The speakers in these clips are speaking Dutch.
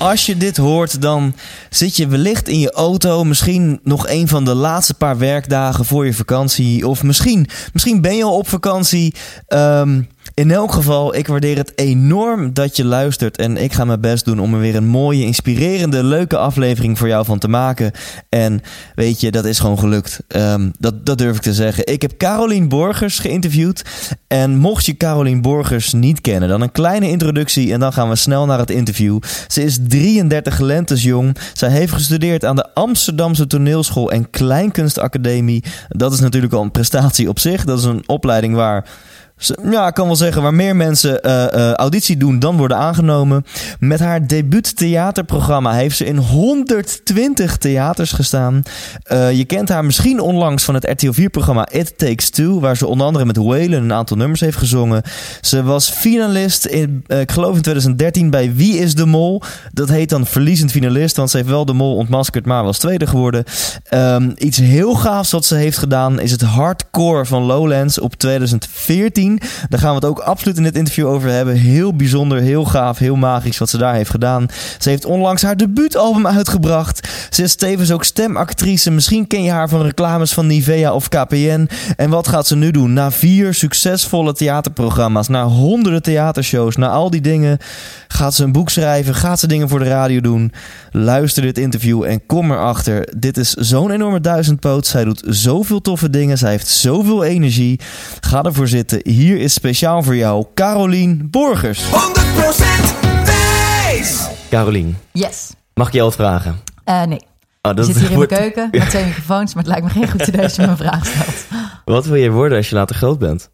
Als je dit hoort, dan zit je wellicht in je auto. Misschien nog een van de laatste paar werkdagen voor je vakantie. Of misschien, misschien ben je al op vakantie. Ehm, in elk geval, ik waardeer het enorm dat je luistert. En ik ga mijn best doen om er weer een mooie, inspirerende, leuke aflevering voor jou van te maken. En weet je, dat is gewoon gelukt. Ehm, dat, dat durf ik te zeggen. Ik heb Carolien Borgers geïnterviewd. En mocht je Carolien Borgers niet kennen, dan een kleine introductie. En dan gaan we snel naar het interview. Ze is 33 lentes jong. Zij heeft gestudeerd aan de Amsterdamse Toneelschool en Kleinkunstacademie. Dat is natuurlijk al een prestatie op zich. Dat is een opleiding waar ja, ik kan wel zeggen waar meer mensen uh, auditie doen dan worden aangenomen. Met haar debuut theaterprogramma heeft ze in 120 theaters gestaan. Uh, je kent haar misschien onlangs van het RTL 4-programma It Takes Two, waar ze onder andere met Whalen een aantal nummers heeft gezongen. Ze was finalist in, ik geloof in 2013 bij Wie is de Mol. Dat heet dan verliezend finalist, want ze heeft wel de Mol ontmaskerd, maar was tweede geworden. Um, iets heel gaafs wat ze heeft gedaan is het hardcore van Lowlands op 2014. Daar gaan we het ook absoluut in dit interview over hebben. Heel bijzonder, heel gaaf, heel magisch wat ze daar heeft gedaan. Ze heeft onlangs haar debuutalbum uitgebracht. Ze is tevens ook stemactrice. Misschien ken je haar van reclames van Nivea of KPN. En wat gaat ze nu doen? Na vier succesvolle theaterprogramma's, na honderden theatershows, na al die dingen, gaat ze een boek schrijven, gaat ze dingen voor de radio doen. Luister dit interview en kom erachter. Dit is zo'n enorme duizendpoot. Zij doet zoveel toffe dingen. Zij heeft zoveel energie. Ga ervoor zitten. Is speciaal voor jou Carolien Borgers. 100% Thijs. Carolien, Yes. mag ik je wat vragen? Eh, nee. Oh, Ik zit hier in mijn keuken met twee microfoons, maar het lijkt me geen goed idee als je me een vraag stelt. Wat wil je worden als je later groot bent?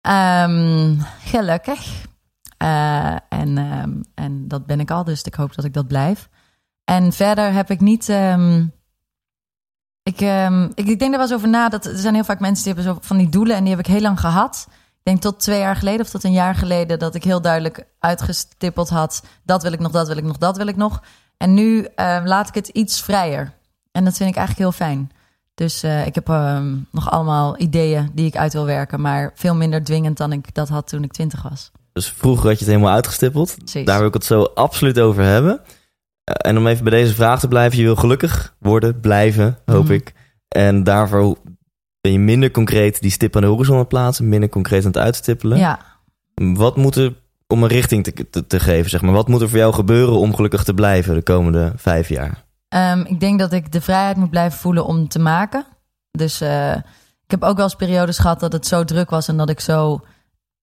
Ehm, gelukkig. Eh, en, ehm, en dat ben ik al, dus ik hoop dat ik dat blijf. En verder heb ik niet. ehm, ik, ehm, ik, ik denk er wel eens over na. Dat, er zijn heel vaak mensen die hebben zo van die doelen en die heb ik heel lang gehad. Ik denk tot twee jaar geleden of tot een jaar geleden dat ik heel duidelijk uitgestippeld had. Dat wil ik nog, dat wil ik nog, dat wil ik nog. En nu ehm, laat ik het iets vrijer. En dat vind ik eigenlijk heel fijn. Dus eh, ik heb ehm, nog allemaal ideeën die ik uit wil werken, maar veel minder dwingend dan ik dat had toen ik twintig was. Dus vroeger had je het helemaal uitgestippeld. Precies. Daar wil ik het zo absoluut over hebben. Eh, en om even bij deze vraag te blijven. Je wil gelukkig worden, blijven, hoop Mhm. ik. En daarvoor ben je minder concreet die stip aan de horizon aan het plaatsen. Minder concreet aan het uitstippelen. Ja, Wat moet er, om een richting te, te, te geven, zeg maar. Wat moet er voor jou gebeuren om gelukkig te blijven de komende vijf jaar? Ehm, ik denk dat ik de vrijheid moet blijven voelen om te maken. Dus eh, ik heb ook wel eens periodes gehad dat het zo druk was en dat ik zo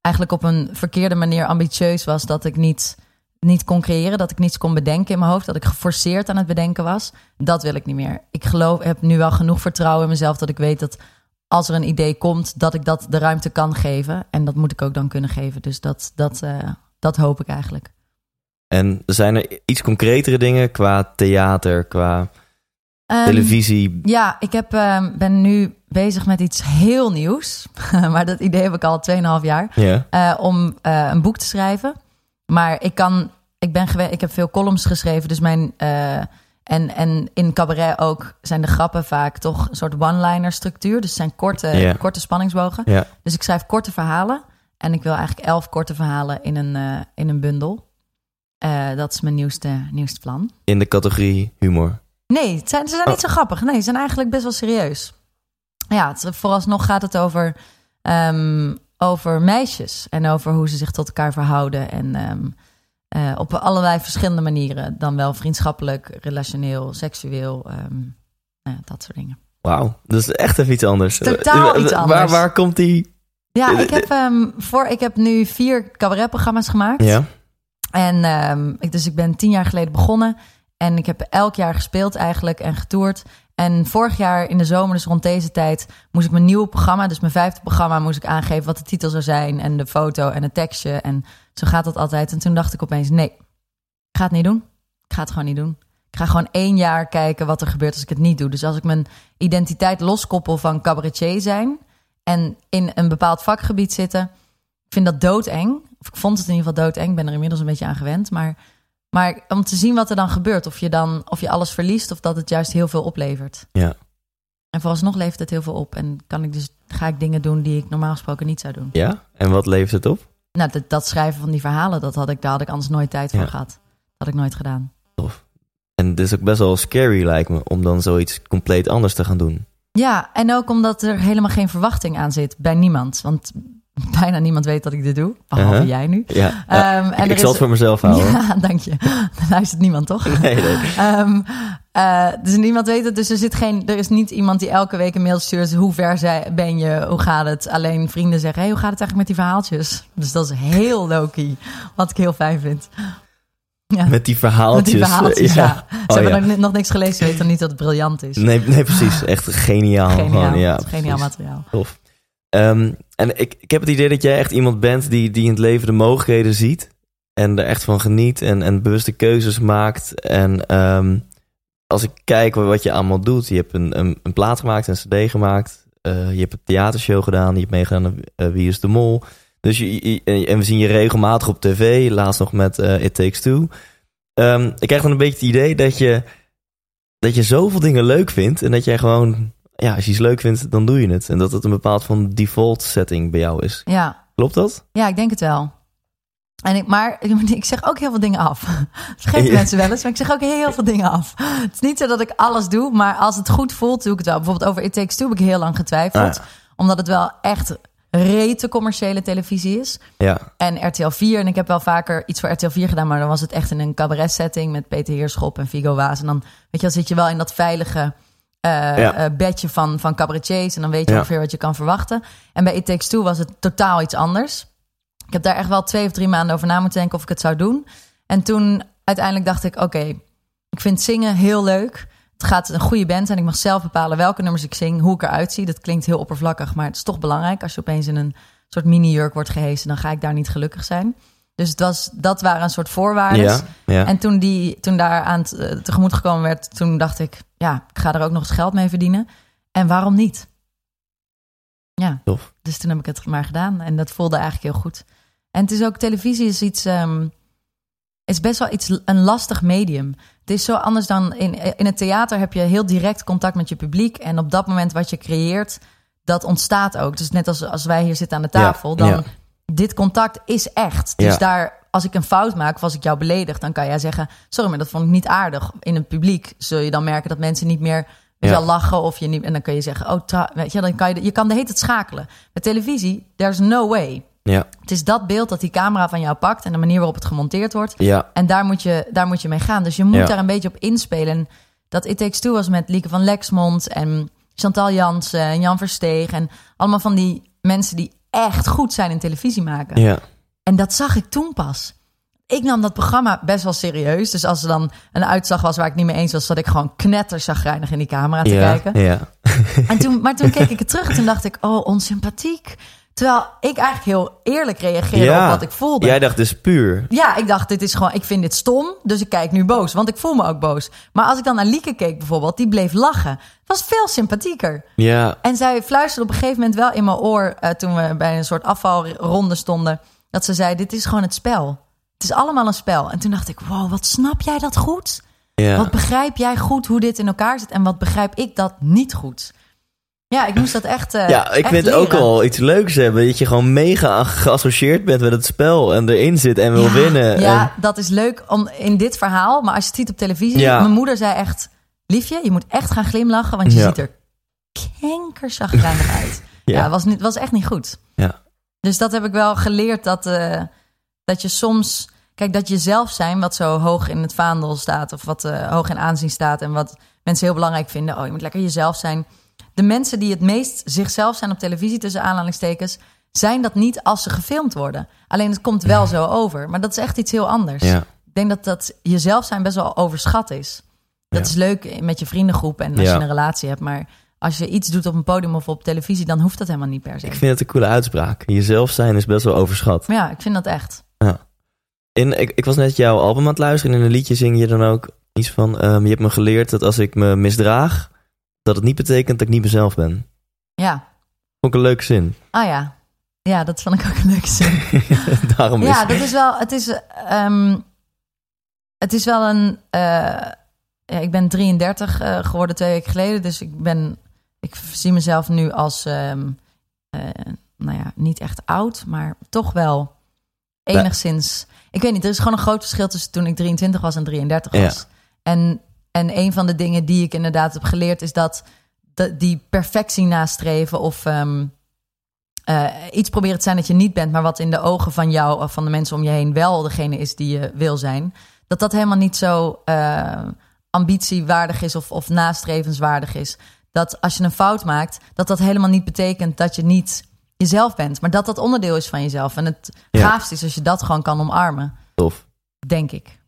eigenlijk op een verkeerde manier ambitieus was dat ik niet, niet kon creëren, dat ik niets kon bedenken in mijn hoofd, dat ik geforceerd aan het bedenken was. Dat wil ik niet meer. Ik geloof, heb nu wel genoeg vertrouwen in mezelf dat ik weet dat als er een idee komt, dat ik dat de ruimte kan geven. En dat moet ik ook dan kunnen geven. Dus dat, dat, eh, dat hoop ik eigenlijk. En zijn er iets concretere dingen qua theater, qua Ehm, televisie? Ja, ik heb, ehm, ben nu bezig met iets heel nieuws. maar dat idee heb ik al 2,5 jaar. Ja. eh, om eh, een boek te schrijven. Maar ik kan, ik ben gewe- ik heb veel columns geschreven. Dus mijn, eh, En, en in cabaret ook zijn de grappen vaak toch een soort one-liner structuur. Dus het zijn korte, korte spanningsbogen. Dus ik schrijf korte verhalen. En ik wil eigenlijk elf korte verhalen in een, eh, in een bundel. Eh, dat is mijn nieuwste, nieuwste plan. In de categorie humor. Nee, het zijn, ze zijn Oh. niet zo grappig. Nee, ze zijn eigenlijk best wel serieus. Ja, het, vooralsnog gaat het over, ehm, over meisjes. En over hoe ze zich tot elkaar verhouden. En ehm, eh, op allerlei verschillende manieren. Dan wel vriendschappelijk, relationeel, seksueel. ehm, nou ja, dat soort dingen. Wauw, dat is echt even iets anders. Totaal Eh, iets Waar, anders. waar komt die... Ja, Eh, ik heb, ehm, voor, ik heb nu vier cabaretprogramma's gemaakt. Ja, En ehm, ik, dus ik ben tien jaar geleden begonnen. En ik heb elk jaar gespeeld eigenlijk en getoerd. En vorig jaar in de zomer, dus rond deze tijd, moest ik mijn nieuwe programma, dus mijn vijfde programma, moest ik aangeven wat de titel zou zijn en de foto en het tekstje. En zo gaat dat altijd. En toen dacht ik opeens, nee, ik ga het niet doen. Ik ga het gewoon niet doen. Ik ga gewoon één jaar kijken wat er gebeurt als ik het niet doe. Dus als ik mijn identiteit loskoppel van cabaretier zijn en in een bepaald vakgebied zitten, ik vind dat doodeng. Of ik vond het in ieder geval doodeng. Ik ben er inmiddels een beetje aan gewend. Maar, maar om te zien wat er dan gebeurt. Of je dan of je alles verliest of dat het juist heel veel oplevert. ja. En vooralsnog levert het heel veel op. En kan ik dus, ga ik dingen doen die ik normaal gesproken niet zou doen. Ja? En wat levert het op? Nou, dat, dat schrijven van die verhalen, dat had ik, daar had ik anders nooit tijd voor Ja. gehad. Dat had ik nooit gedaan. En het is ook best wel scary, lijkt me, om dan zoiets compleet anders te gaan doen. Ja, en ook omdat er helemaal geen verwachting aan zit bij niemand. Want bijna niemand weet dat ik dit doe, behalve Uh-huh. jij nu. Ja, Ehm, en ik er zal is- het voor mezelf houden. Ja, dank je. Dan luistert niemand, toch? Nee, nee. Ehm, eh, dus niemand weet het. Dus er, zit geen, er is niet iemand die elke week een mail stuurt. Hoe ver zij, ben je? Hoe gaat het? Alleen vrienden zeggen: hey, hoe gaat het eigenlijk met die verhaaltjes? Dus dat is heel low-key. Wat ik heel fijn vind. Ja, Met die verhaaltjes. met die verhaaltjes, ja. Ze Oh, hebben ja. nog, ni- nog niks gelezen. Ze weten dan niet dat het briljant is. Nee, nee, precies. Echt geniaal. Geniaal. Gewoon, ja, geniaal materiaal. Tof. Ehm, en ik, ik heb het idee dat jij echt iemand bent die, die in het leven de mogelijkheden ziet. En er echt van geniet en, en bewuste keuzes maakt. En ehm, als ik kijk wat je allemaal doet. Je hebt een, een, een plaat gemaakt, een cd gemaakt. eh, je hebt een theatershow gedaan. Je hebt meegedaan aan eh, Wie is de Mol. Dus je, en we zien je regelmatig op tv. Laatst nog met eh, It Takes Two. Ehm, ik krijg dan een beetje het idee dat je, dat je zoveel dingen leuk vindt. En dat jij gewoon, ja, als je iets leuk vindt, dan doe je het. En dat het een bepaald van default setting bij jou is. Ja. Klopt dat? ja, ik denk het wel. En ik, maar ik zeg ook heel veel dingen af. Dat Ja. mensen wel eens, maar ik zeg ook heel veel dingen af. Het is niet zo dat ik alles doe, maar als het goed voelt, doe ik het wel. Bijvoorbeeld over It Takes Two heb ik heel lang getwijfeld. Ah, Omdat het wel echt rete commerciële televisie is. Ja, En RTL 4. En ik heb wel vaker iets voor RTL 4 gedaan, maar dan was het echt in een cabaret setting met Peter Heerschop en Vigo Waas. En dan, weet je, dan zit je wel in dat veilige Ja. eh, bedje van, van cabaretiers. En dan weet je Ja. ongeveer wat je kan verwachten. En bij It Takes Two was het totaal iets anders. Ik heb daar echt wel twee of drie maanden over na moeten denken of ik het zou doen. En toen uiteindelijk dacht ik, oké, ik vind zingen heel leuk. Het gaat een goede band zijn. Ik mag zelf bepalen welke nummers ik zing, hoe ik eruit zie. Dat klinkt heel oppervlakkig, maar het is toch belangrijk. Als je opeens in een soort mini-jurk wordt gehesen, dan ga ik daar niet gelukkig zijn. Dus het was, dat waren een soort voorwaarden. ja, ja. En toen, die, toen daar aan eh, tegemoet gekomen werd, toen dacht ik, ja, ik ga er ook nog eens geld mee verdienen. En waarom niet? Ja, Tof. dus toen heb ik het maar gedaan. En dat voelde eigenlijk heel goed. En het is ook, televisie is iets, ehm, is best wel iets, een lastig medium. Het is zo anders dan in, in het theater heb je heel direct contact met je publiek. En op dat moment wat je creëert, dat ontstaat ook. Dus net als, als wij hier zitten aan de tafel, Ja, dan ja. Dit contact is echt. Dus Ja. daar, als ik een fout maak of als ik jou beledig, dan kan jij zeggen: Sorry, maar dat vond ik niet aardig. In het publiek zul je dan merken dat mensen niet meer Ja. lachen of je niet. En dan kun je zeggen: Oh, tra- weet je, dan kan je, je kan de hele tijd schakelen. Met televisie, there's no way. Ja, Het is dat beeld dat die camera van jou pakt en de manier waarop het gemonteerd wordt. ja, En daar moet je, daar moet je mee gaan. Dus je moet Ja. daar een beetje op inspelen. En dat It Takes Two was met Lieke van Lexmond en Chantal Jansen en Jan Versteeg. En allemaal van die mensen die echt goed zijn in televisie maken. ja. En dat zag ik toen pas. Ik nam dat programma best wel serieus. Dus als er dan een uitslag was waar ik niet mee eens was... zat ik gewoon knetterzagrijnig in die camera te ja, kijken. ja. En toen, maar toen keek ik het terug en toen dacht ik... oh, onsympathiek. Terwijl ik eigenlijk heel eerlijk reageerde Ja. op wat ik voelde. Jij dacht dus puur. Ja, ik dacht, dit is gewoon, ik vind dit stom, dus ik kijk nu boos, want ik voel me ook boos. Maar als ik dan naar Lieke keek bijvoorbeeld, die bleef lachen. Was veel sympathieker. Ja, En zij fluisterde op een gegeven moment wel in mijn oor, eh, toen we bij een soort afvalronde stonden, dat ze zei, dit is gewoon het spel. Het is allemaal een spel. En toen dacht ik, wow, wat snap jij dat goed? Ja. Wat begrijp jij goed hoe dit in elkaar zit en wat begrijp ik dat niet goed? Ja, ik moest dat echt. eh, Ja, ik echt vind het ook al iets leuks hebben. Dat je gewoon mega geassocieerd bent met het spel en erin zit en wil ja, winnen. Ja, En- dat is leuk om in dit verhaal. Maar als je het ziet op televisie. Ja. Mijn moeder zei echt: Liefje, je moet echt gaan glimlachen. Want je Ja. ziet er kankerzagrijnig uit. ja, was, niet, was echt niet goed. Ja. Dus dat heb ik wel geleerd. Dat, eh, dat je soms. Kijk, dat je zelf zijn, wat zo hoog in het vaandel staat. Of wat eh, hoog in aanzien staat. En wat mensen heel belangrijk vinden. Oh, je moet lekker jezelf zijn. De mensen die het meest zichzelf zijn op televisie, tussen aanhalingstekens. Zijn dat niet als ze gefilmd worden. Alleen het komt wel zo over. Maar dat is echt iets heel anders. ja. Ik denk dat dat jezelf zijn best wel overschat is. Dat Ja. is leuk met je vriendengroep en als je een relatie hebt. Maar als je iets doet op een podium of op televisie, dan hoeft dat helemaal niet per se. Ik vind het een coole uitspraak. Jezelf zijn is best wel overschat. Ja, ik vind dat echt. In, ik, ik was net jouw album aan het luisteren en in een liedje zing je dan ook iets van... ehm, je hebt me geleerd dat als ik me misdraag, dat het niet betekent dat ik niet mezelf ben. Ja. Vond ik een leuke zin. Ah ja. Ja, dat vond ik ook een leuke zin. Daarom is Ja, dat is wel. Het is, ehm, het is wel een. eh, ja, ik ben 33 eh, geworden twee weken geleden, dus ik ben. Ik zie mezelf nu als. eh, nou ja, niet echt oud, maar toch wel enigszins. Ik weet niet, er is gewoon een groot verschil tussen toen ik 23 was en 33 Ja. was. En, en een van de dingen die ik inderdaad heb geleerd is dat, die perfectie nastreven of ehm, eh, iets proberen te zijn dat je niet bent, maar wat in de ogen van jou of van de mensen om je heen wel degene is die je wil zijn. Dat dat helemaal niet zo eh, ambitiewaardig is of, of nastrevenswaardig is. Dat als je een fout maakt, dat dat helemaal niet betekent dat je niet jezelf bent, maar dat dat onderdeel is van jezelf. En het Ja. gaafste is als je dat gewoon kan omarmen, tof. denk ik.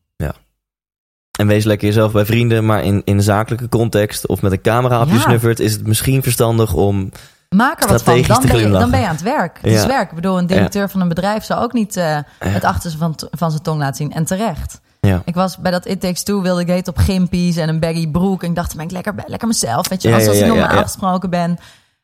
En wees lekker jezelf bij vrienden, maar in, in een zakelijke context of met een camera op je Ja. snuffert, is het misschien verstandig om... Maak er wat van. Strategisch Dan te ben, je, dan ben je aan het werk. Het Ja. is werk. Ik bedoel, een directeur van een bedrijf zou ook niet eh, het achterste van, van zijn tong laten zien. En terecht. Ja, Ik was bij dat It Takes Two, wilde ik heet op gimpies en een baggy broek. En ik dacht, ben ik lekker, lekker mezelf. Weet je, zoals ja, ik normaal afgesproken ben.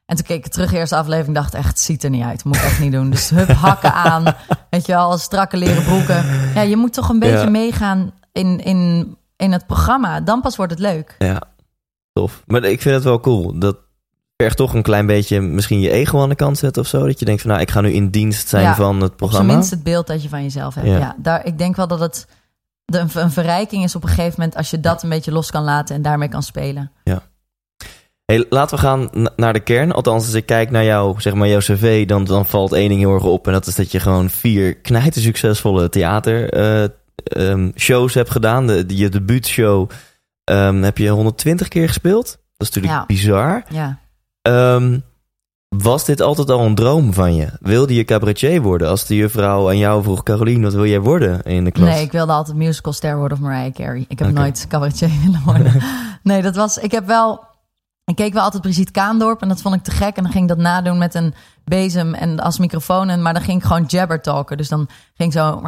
En toen keek ik terug de eerste aflevering dacht echt, het ziet er niet uit. Moet ik echt niet doen. Dus hup, hakken aan. Weet je wel, strakke leren broeken. Ja, je moet toch een beetje meegaan in, in, in het programma. Dan pas wordt het leuk. ja, tof. Maar ik vind het wel cool. Dat vergt toch een klein beetje misschien je ego aan de kant zetten of zo. Dat je denkt van, nou, ik ga nu in dienst zijn Ja, van het programma. minst het beeld dat je van jezelf hebt. Ja. Ja. daar, ik denk wel dat het de, een, verrijking is op een gegeven moment... als je dat een beetje los kan laten en daarmee kan spelen. Hey, laten we gaan naar de kern. Althans, als ik kijk naar jou, zeg maar, jouw cv, dan, dan valt één ding heel erg op. En dat is dat je gewoon vier knijten succesvolle theater eh, ehm, shows hebt gedaan. De, je debuutshow ehm, heb je 120 keer gespeeld. Dat is natuurlijk Ja. bizar. Ja. Ehm, was dit altijd al een droom van je? Wilde je cabaretier worden? Als de juffrouw aan jou vroeg, Caroline, wat wil jij worden in de klas? Nee, ik wilde altijd musicalster worden of Mariah Carey. Ik heb nooit cabaretier willen worden. nee, dat was... Ik heb wel... Ik keek wel altijd Brigitte Kaandorp en dat vond ik te gek. En dan ging ik dat nadoen met een bezem en als microfoon. En, maar dan ging ik gewoon jabber talken. Dus dan ging ik zo...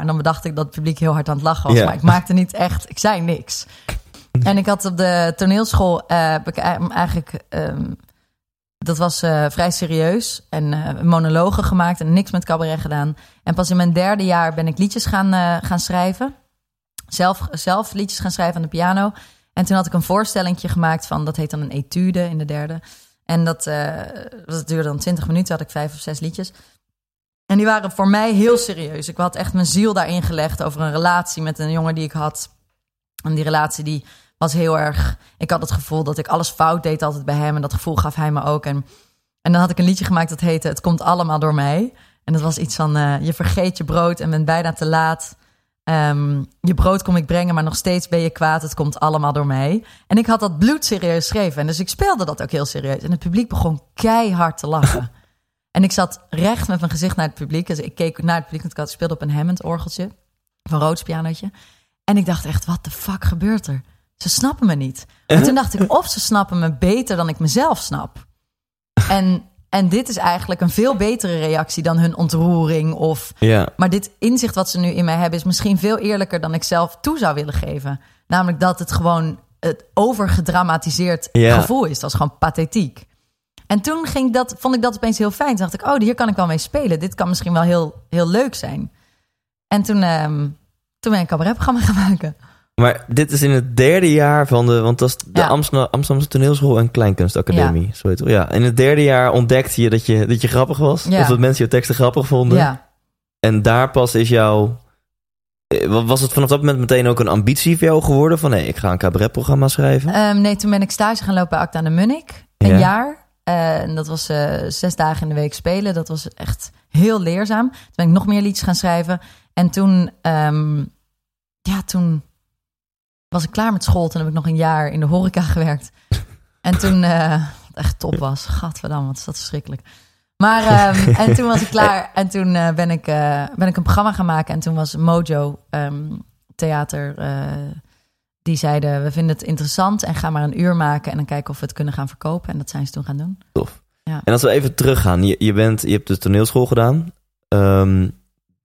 En dan bedacht ik dat het publiek heel hard aan het lachen was. Ja. Maar ik maakte niet echt... Ik zei niks. En ik had op de toneelschool eh, heb ik ei- eigenlijk... ehm, dat was eh, vrij serieus. En eh, monologen gemaakt en niks met cabaret gedaan. En pas in mijn derde jaar ben ik liedjes gaan, gaan schrijven. Zelf, zelf liedjes gaan schrijven aan de piano. En toen had ik een voorstellingje gemaakt van... dat heet dan een etude in de derde. En dat, eh, dat duurde dan 20 minuten. Had ik vijf of zes liedjes. En die waren voor mij heel serieus. Ik had echt mijn ziel daarin gelegd over een relatie met een jongen die ik had. En die relatie die was heel erg... Ik had het gevoel dat ik alles fout deed altijd bij hem. En dat gevoel gaf hij me ook. En, en dan had ik een liedje gemaakt dat heette... Het komt allemaal door mij. En dat was iets van... eh, je vergeet je brood en bent bijna te laat. Ehm, je brood kom ik brengen, maar nog steeds ben je kwaad. Het komt allemaal door mij. En ik had dat bloedserieus geschreven. En dus ik speelde dat ook heel serieus. En het publiek begon keihard te lachen. en ik zat recht met mijn gezicht naar het publiek. Dus ik keek naar het publiek, want ik had- speelde op een Hammond-orgeltje. Van Roods pianootje. En ik dacht echt, wat de fuck gebeurt er? Ze snappen me niet. En toen dacht ik, of ze snappen me beter dan ik mezelf snap. En, en dit is eigenlijk een veel betere reactie dan hun ontroering of Ja, maar dit inzicht wat ze nu in mij hebben is misschien veel eerlijker dan ik zelf toe zou willen geven. Namelijk dat het gewoon het overgedramatiseerd Ja. gevoel is. Dat is gewoon pathetiek. En toen ging dat, vond ik dat opeens heel fijn. Toen dacht ik, oh, hier kan ik wel mee spelen. Dit kan misschien wel heel, heel leuk zijn. En toen, ehm, toen ben ik een cabaretprogramma gaan maken. Maar dit is in het derde jaar van de... Want dat is de Ja. Amsterdam, Amsterdamse Toneelschool en Kleinkunstacademie. Zo heet het. Ja, in het derde jaar ontdekte je dat je, dat je grappig was. Ja. Of dat mensen je teksten grappig vonden. Ja. En daar pas is jouw... eh, wa- Was het vanaf dat moment meteen ook een ambitie voor jou geworden? Van, hé, ik ga een cabaretprogramma schrijven? Ehm, nee, toen ben ik stage gaan lopen bij Acta aan de Munnik. Een Ja. jaar. Eh, en dat was eh, zes dagen in de week spelen. Dat was echt heel leerzaam. Toen ben ik nog meer liedjes gaan schrijven. En toen, ehm, ja, toen was ik klaar met school. Toen heb ik nog een jaar in de horeca gewerkt. En toen, eh, wat echt top was. Gadverdamme, wat is dat verschrikkelijk. Maar, ehm, en toen was ik klaar. En toen eh, ben, ik, eh, ben ik een programma gaan maken. En toen was Mojo ehm, Theater... die zeiden, we vinden het interessant en ga maar een uur maken en dan kijken of we het kunnen gaan verkopen. En dat zijn ze toen gaan doen. Tof. Ja. En als we even teruggaan. Je, je, bent, je hebt de toneelschool gedaan. Ehm,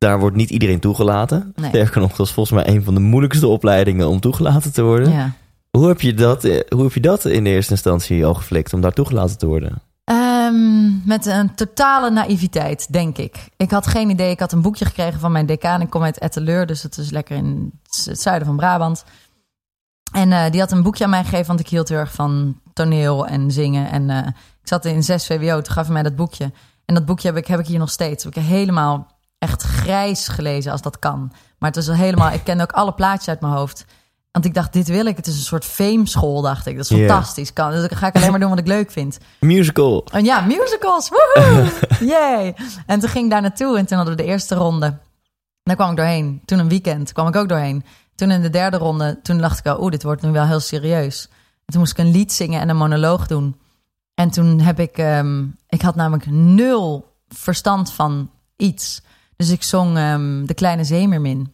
daar wordt niet iedereen toegelaten. Nee. Sterker nog, dat is volgens mij een van de moeilijkste opleidingen om toegelaten te worden. Ja. Hoe, heb je dat, eh, hoe heb je dat in de eerste instantie al geflikt om daar toegelaten te worden? Ehm, met een totale naïviteit, denk ik. Ik had geen idee. Ik had een boekje gekregen van mijn decaan. Ik kom uit Etteleur, dus het is lekker in het zuiden van Brabant. En eh, die had een boekje aan mij gegeven, want ik hield heel erg van toneel en zingen. En eh, ik zat in 6 VWO, toen gaf hij mij dat boekje. En dat boekje heb ik, heb ik hier nog steeds. Heb ik helemaal echt grijs gelezen, als dat kan. Maar het was helemaal... Ik kende ook alle plaatjes uit mijn hoofd. Want ik dacht, dit wil ik. Het is een soort fameschool, dacht ik. Dat is fantastisch. Kan, dus dan ga ik alleen maar doen wat ik leuk vind. Musical. En ja, musicals. Woehoe! Yay! En toen ging ik daar naartoe en toen hadden we de eerste ronde. Daar kwam ik doorheen. Toen een weekend kwam ik ook doorheen. Toen in de derde ronde, toen dacht ik al, oeh, dit wordt nu wel heel serieus. En toen moest ik een lied zingen en een monoloog doen. En toen heb ik, ehm, ik had namelijk nul verstand van iets. Dus ik zong ehm, De Kleine Zeemermin.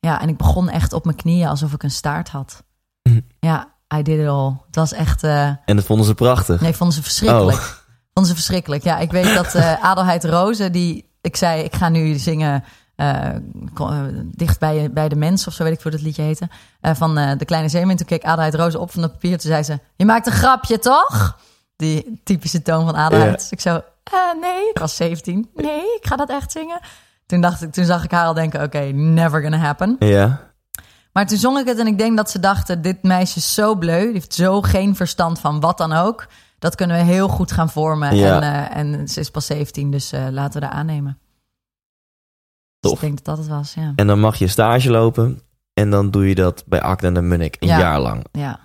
Ja, en ik begon echt op mijn knieën alsof ik een staart had. Mhm. Ja, I did it all. Het was echt... eh, En dat vonden ze prachtig. Nee, vonden ze verschrikkelijk. Oh. Vonden ze verschrikkelijk. Ja, ik weet dat eh Adelheid Rozen, die ik zei, ik ga nu zingen eh, dicht bij, bij de mens of zo weet ik hoe dat liedje heette. van de kleine zeemermin. Toen keek Adelheid Rozen op van het papier. Toen zei ze: Je maakt een grapje, toch? Die typische toon van Adelheid. Ik zo: "Eh, Nee, ik was 17. Nee, ik ga dat echt zingen. Toen, dacht ik, toen zag ik haar al denken: Oké, never gonna happen. Ja. Maar toen zong ik het en ik denk dat ze dachten: dit meisje is zo bleu, die heeft zo geen verstand van wat dan ook. Dat kunnen we heel goed gaan vormen. Ja. En, eh, en ze is pas 17, dus eh, laten we daar aannemen. Dus Tof. ik denk dat dat het was, ja. En dan mag je stage lopen. En dan doe je dat bij Akda en de Munnik een Ja. jaar lang. ja.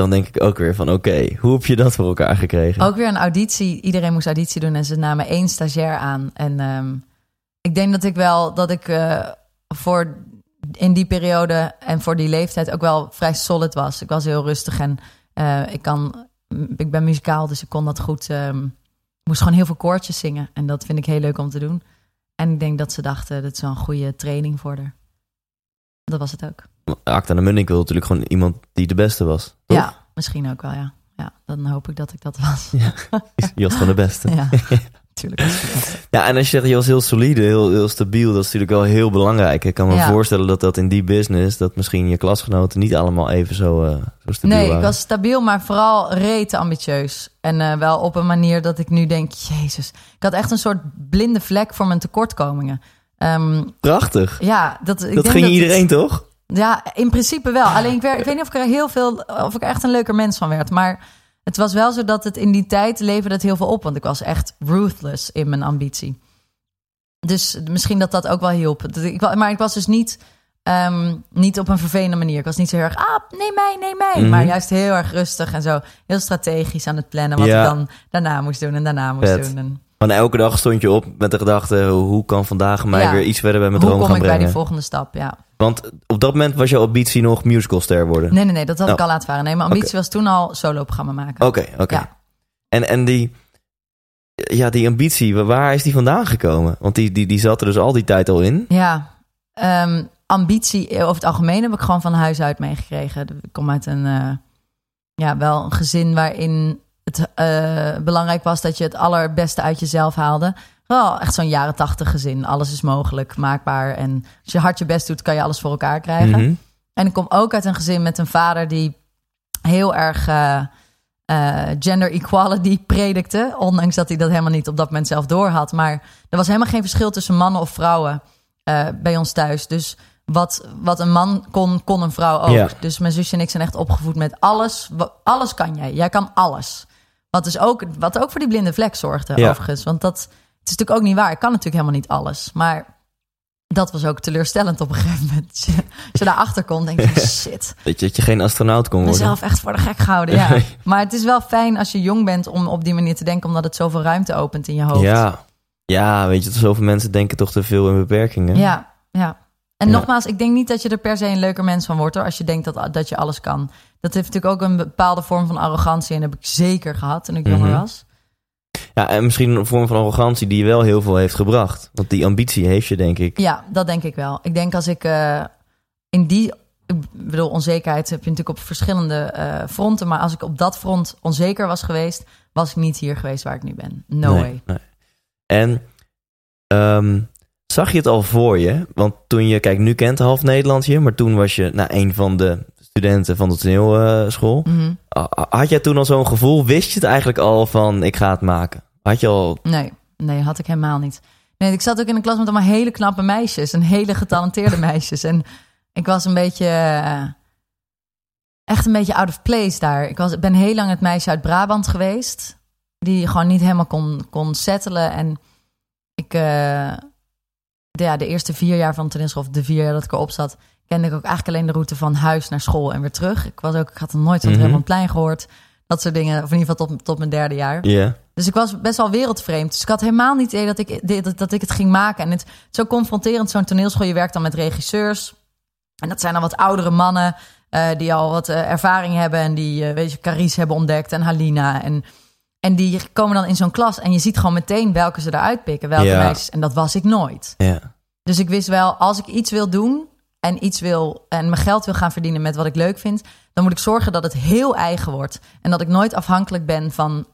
Dan denk ik ook weer van oké, hoe heb je dat voor elkaar gekregen? Ook weer een auditie. Iedereen moest auditie doen en ze namen één stagiair aan. En ehm, ik denk dat ik wel, dat ik eh, voor in die periode en voor die leeftijd ook wel vrij solid was. Ik was heel rustig en eh, ik kan, ik ben muzikaal, dus ik kon dat goed. ik moest gewoon heel veel koortjes zingen en dat vind ik heel leuk om te doen. En ik denk dat ze dachten, dat is een goede training voor haar. Dat was het ook. En de Munnik wil natuurlijk gewoon iemand die de beste was. Toch? Ja, misschien ook wel, ja. Ja, dan hoop ik dat ik dat was. Je was gewoon de beste. Ja, natuurlijk. Ja, en als je zegt je was heel solide, heel, heel stabiel, dat is natuurlijk wel heel belangrijk. Ik kan me Ja. voorstellen dat dat in die business, dat misschien je klasgenoten niet allemaal even zo, eh, zo stabiel Nee, ik was stabiel, maar vooral rete ambitieus. En eh, wel op een manier dat ik nu denk, jezus. Ik had echt een soort blinde vlek voor mijn tekortkomingen. Ehm, Prachtig. ja, dat, ik dat denk ging dat iedereen het- toch? Ja, in principe wel. Alleen ik, weet niet of ik er heel veel, of ik er echt een leuker mens van werd. Maar het was wel zo dat het in die tijd leverde het heel veel op. Want ik was echt ruthless in mijn ambitie. Dus misschien dat dat ook wel hielp. Maar ik was dus niet, ehm, niet op een vervelende manier. Ik was niet zo heel erg, ah, neem mij, neem mij. Mhm. Maar juist heel erg rustig en zo. Heel strategisch aan het plannen wat Ja. ik dan daarna moest doen en daarna moest doen. En Van elke dag stond je op met de gedachte, hoe kan vandaag mij Ja. weer iets verder bij mijn hoe droom kom gaan ik bij brengen? die volgende stap, ja. Want op dat moment was jouw ambitie nog musicalster worden. Nee, nee, nee, dat had Oh. ik al laten varen. Nee, mijn ambitie was toen al solo-programma maken. Oké, oké. Ja. En, en die, ja, die ambitie, wa- waar is die vandaan gekomen? Want die, die, die zat er dus al die tijd al in. Ja, ehm, ambitie eh, over het algemeen heb ik gewoon van huis uit meegekregen. Ik kom uit een, eh, ja, wel een gezin waarin het eh, belangrijk was dat je het allerbeste uit jezelf haalde. Wel echt zo'n jaren tachtig gezin. Alles is mogelijk, maakbaar. En als je hard je best doet, kan je alles voor elkaar krijgen. Mhm. En ik kom ook uit een gezin met een vader die heel erg eh, eh, gender equality predikte. Ondanks dat hij dat helemaal niet op dat moment zelf door had. Maar er was helemaal geen verschil tussen mannen of vrouwen bij ons thuis. Dus wat, wat een man kon, kon een vrouw ook. Ja. Dus mijn zusje en ik zijn echt opgevoed met alles. Alles kan jij. Jij kan alles. Wat, dus ook, wat ook voor die blinde vlek zorgde, Ja. overigens. Want dat het is natuurlijk ook niet waar. Ik kan natuurlijk helemaal niet alles. Maar dat was ook teleurstellend op een gegeven moment. Als je, als je daarachter komt, denk je, shit. Dat je, dat je geen astronaut kon worden. Mezelf echt voor de gek gehouden, ja. Maar het is wel fijn als je jong bent om op die manier te denken... omdat het zoveel ruimte opent in je hoofd. Ja. ja, weet je, zoveel mensen denken toch te veel in beperkingen. Ja, ja. En Ja. nogmaals, ik denk niet dat je er per se een leuker mens van wordt hoor, als je denkt dat, dat je alles kan. Dat heeft natuurlijk ook een bepaalde vorm van arrogantie en dat heb ik zeker gehad toen ik jonger Mhm. was. Ja, en misschien een vorm van arrogantie die je wel heel veel heeft gebracht. Want die ambitie heeft je, denk ik. Ja, dat denk ik wel. Ik denk als ik eh, in die, ik bedoel, onzekerheid heb je natuurlijk op verschillende eh, fronten, maar als ik op dat front onzeker was geweest, was ik niet hier geweest waar ik nu ben. No Nee, way. nee. En ehm, zag je het al voor je? Want toen je, kijk, nu kent half Nederland je, maar toen was je nou, een van de studenten van de toneelschool. Ah, Had jij toen al zo'n gevoel? Wist je het eigenlijk al van ik ga het maken? Had je al. Nee, nee, had ik helemaal niet. Nee, ik zat ook in een klas met allemaal hele knappe meisjes en hele getalenteerde meisjes. En ik was een beetje, eh, echt een beetje out of place daar. Ik was, ben heel lang het meisje uit Brabant geweest, die gewoon niet helemaal kon, kon settelen. En ik, eh, de, ja, de eerste vier jaar van toneelschool, of de vier jaar dat ik erop zat, kende ik ook eigenlijk alleen de route van huis naar school en weer terug. Ik, was ook, ik had nog nooit van het Mhm. Rembrandtplein gehoord. Dat soort dingen, of in ieder geval tot, tot mijn derde jaar. Ja. Dus ik was best wel wereldvreemd. Dus ik had helemaal niet idee dat ik, dat, dat ik het ging maken. En het zo confronterend, zo'n toneelschool. Je werkt dan met regisseurs. En dat zijn dan wat oudere mannen eh, die al wat eh, ervaring hebben. En die, eh, weet je, Carice hebben ontdekt en Halina. En, en die komen dan in zo'n klas. En je ziet gewoon meteen welke ze eruit pikken. Welke meisjes. En dat was ik nooit. Ja. Dus ik wist wel, als ik iets wil doen en iets wil en mijn geld wil gaan verdienen met wat ik leuk vind, dan moet ik zorgen dat het heel eigen wordt. En dat ik nooit afhankelijk ben van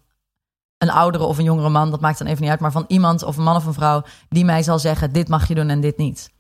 een oudere of een jongere man, dat maakt dan even niet uit, maar van iemand of een man of een vrouw die mij zal zeggen: dit mag je doen en dit niet.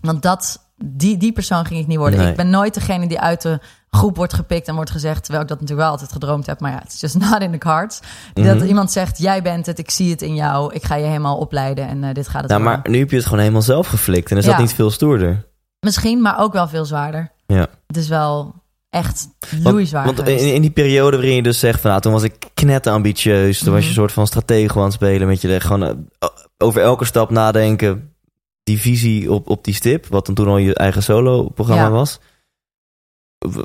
Want dat, die, die persoon ging ik niet worden. Nee. Ik ben nooit degene die uit de groep wordt gepikt en wordt gezegd, terwijl ik dat natuurlijk wel altijd gedroomd heb, maar ja, het is just not in the cards. Dat Mhm. iemand zegt: jij bent het, ik zie het in jou, ik ga je helemaal opleiden en eh, dit gaat het Nou, worden. maar nu heb je het gewoon helemaal zelf geflikt. En is dat niet veel stoerder? Misschien, maar ook wel veel zwaarder. Ja. Het is wel echt Want, loeizwaar want geweest. in, in die periode waarin je dus zegt van nou, toen was ik knetter ambitieus. Toen was je Mhm. een soort van stratege aan het spelen. Met je gewoon eh, over elke stap nadenken. Die visie op, op die stip. Wat dan toen al je eigen solo-programma Ja. was.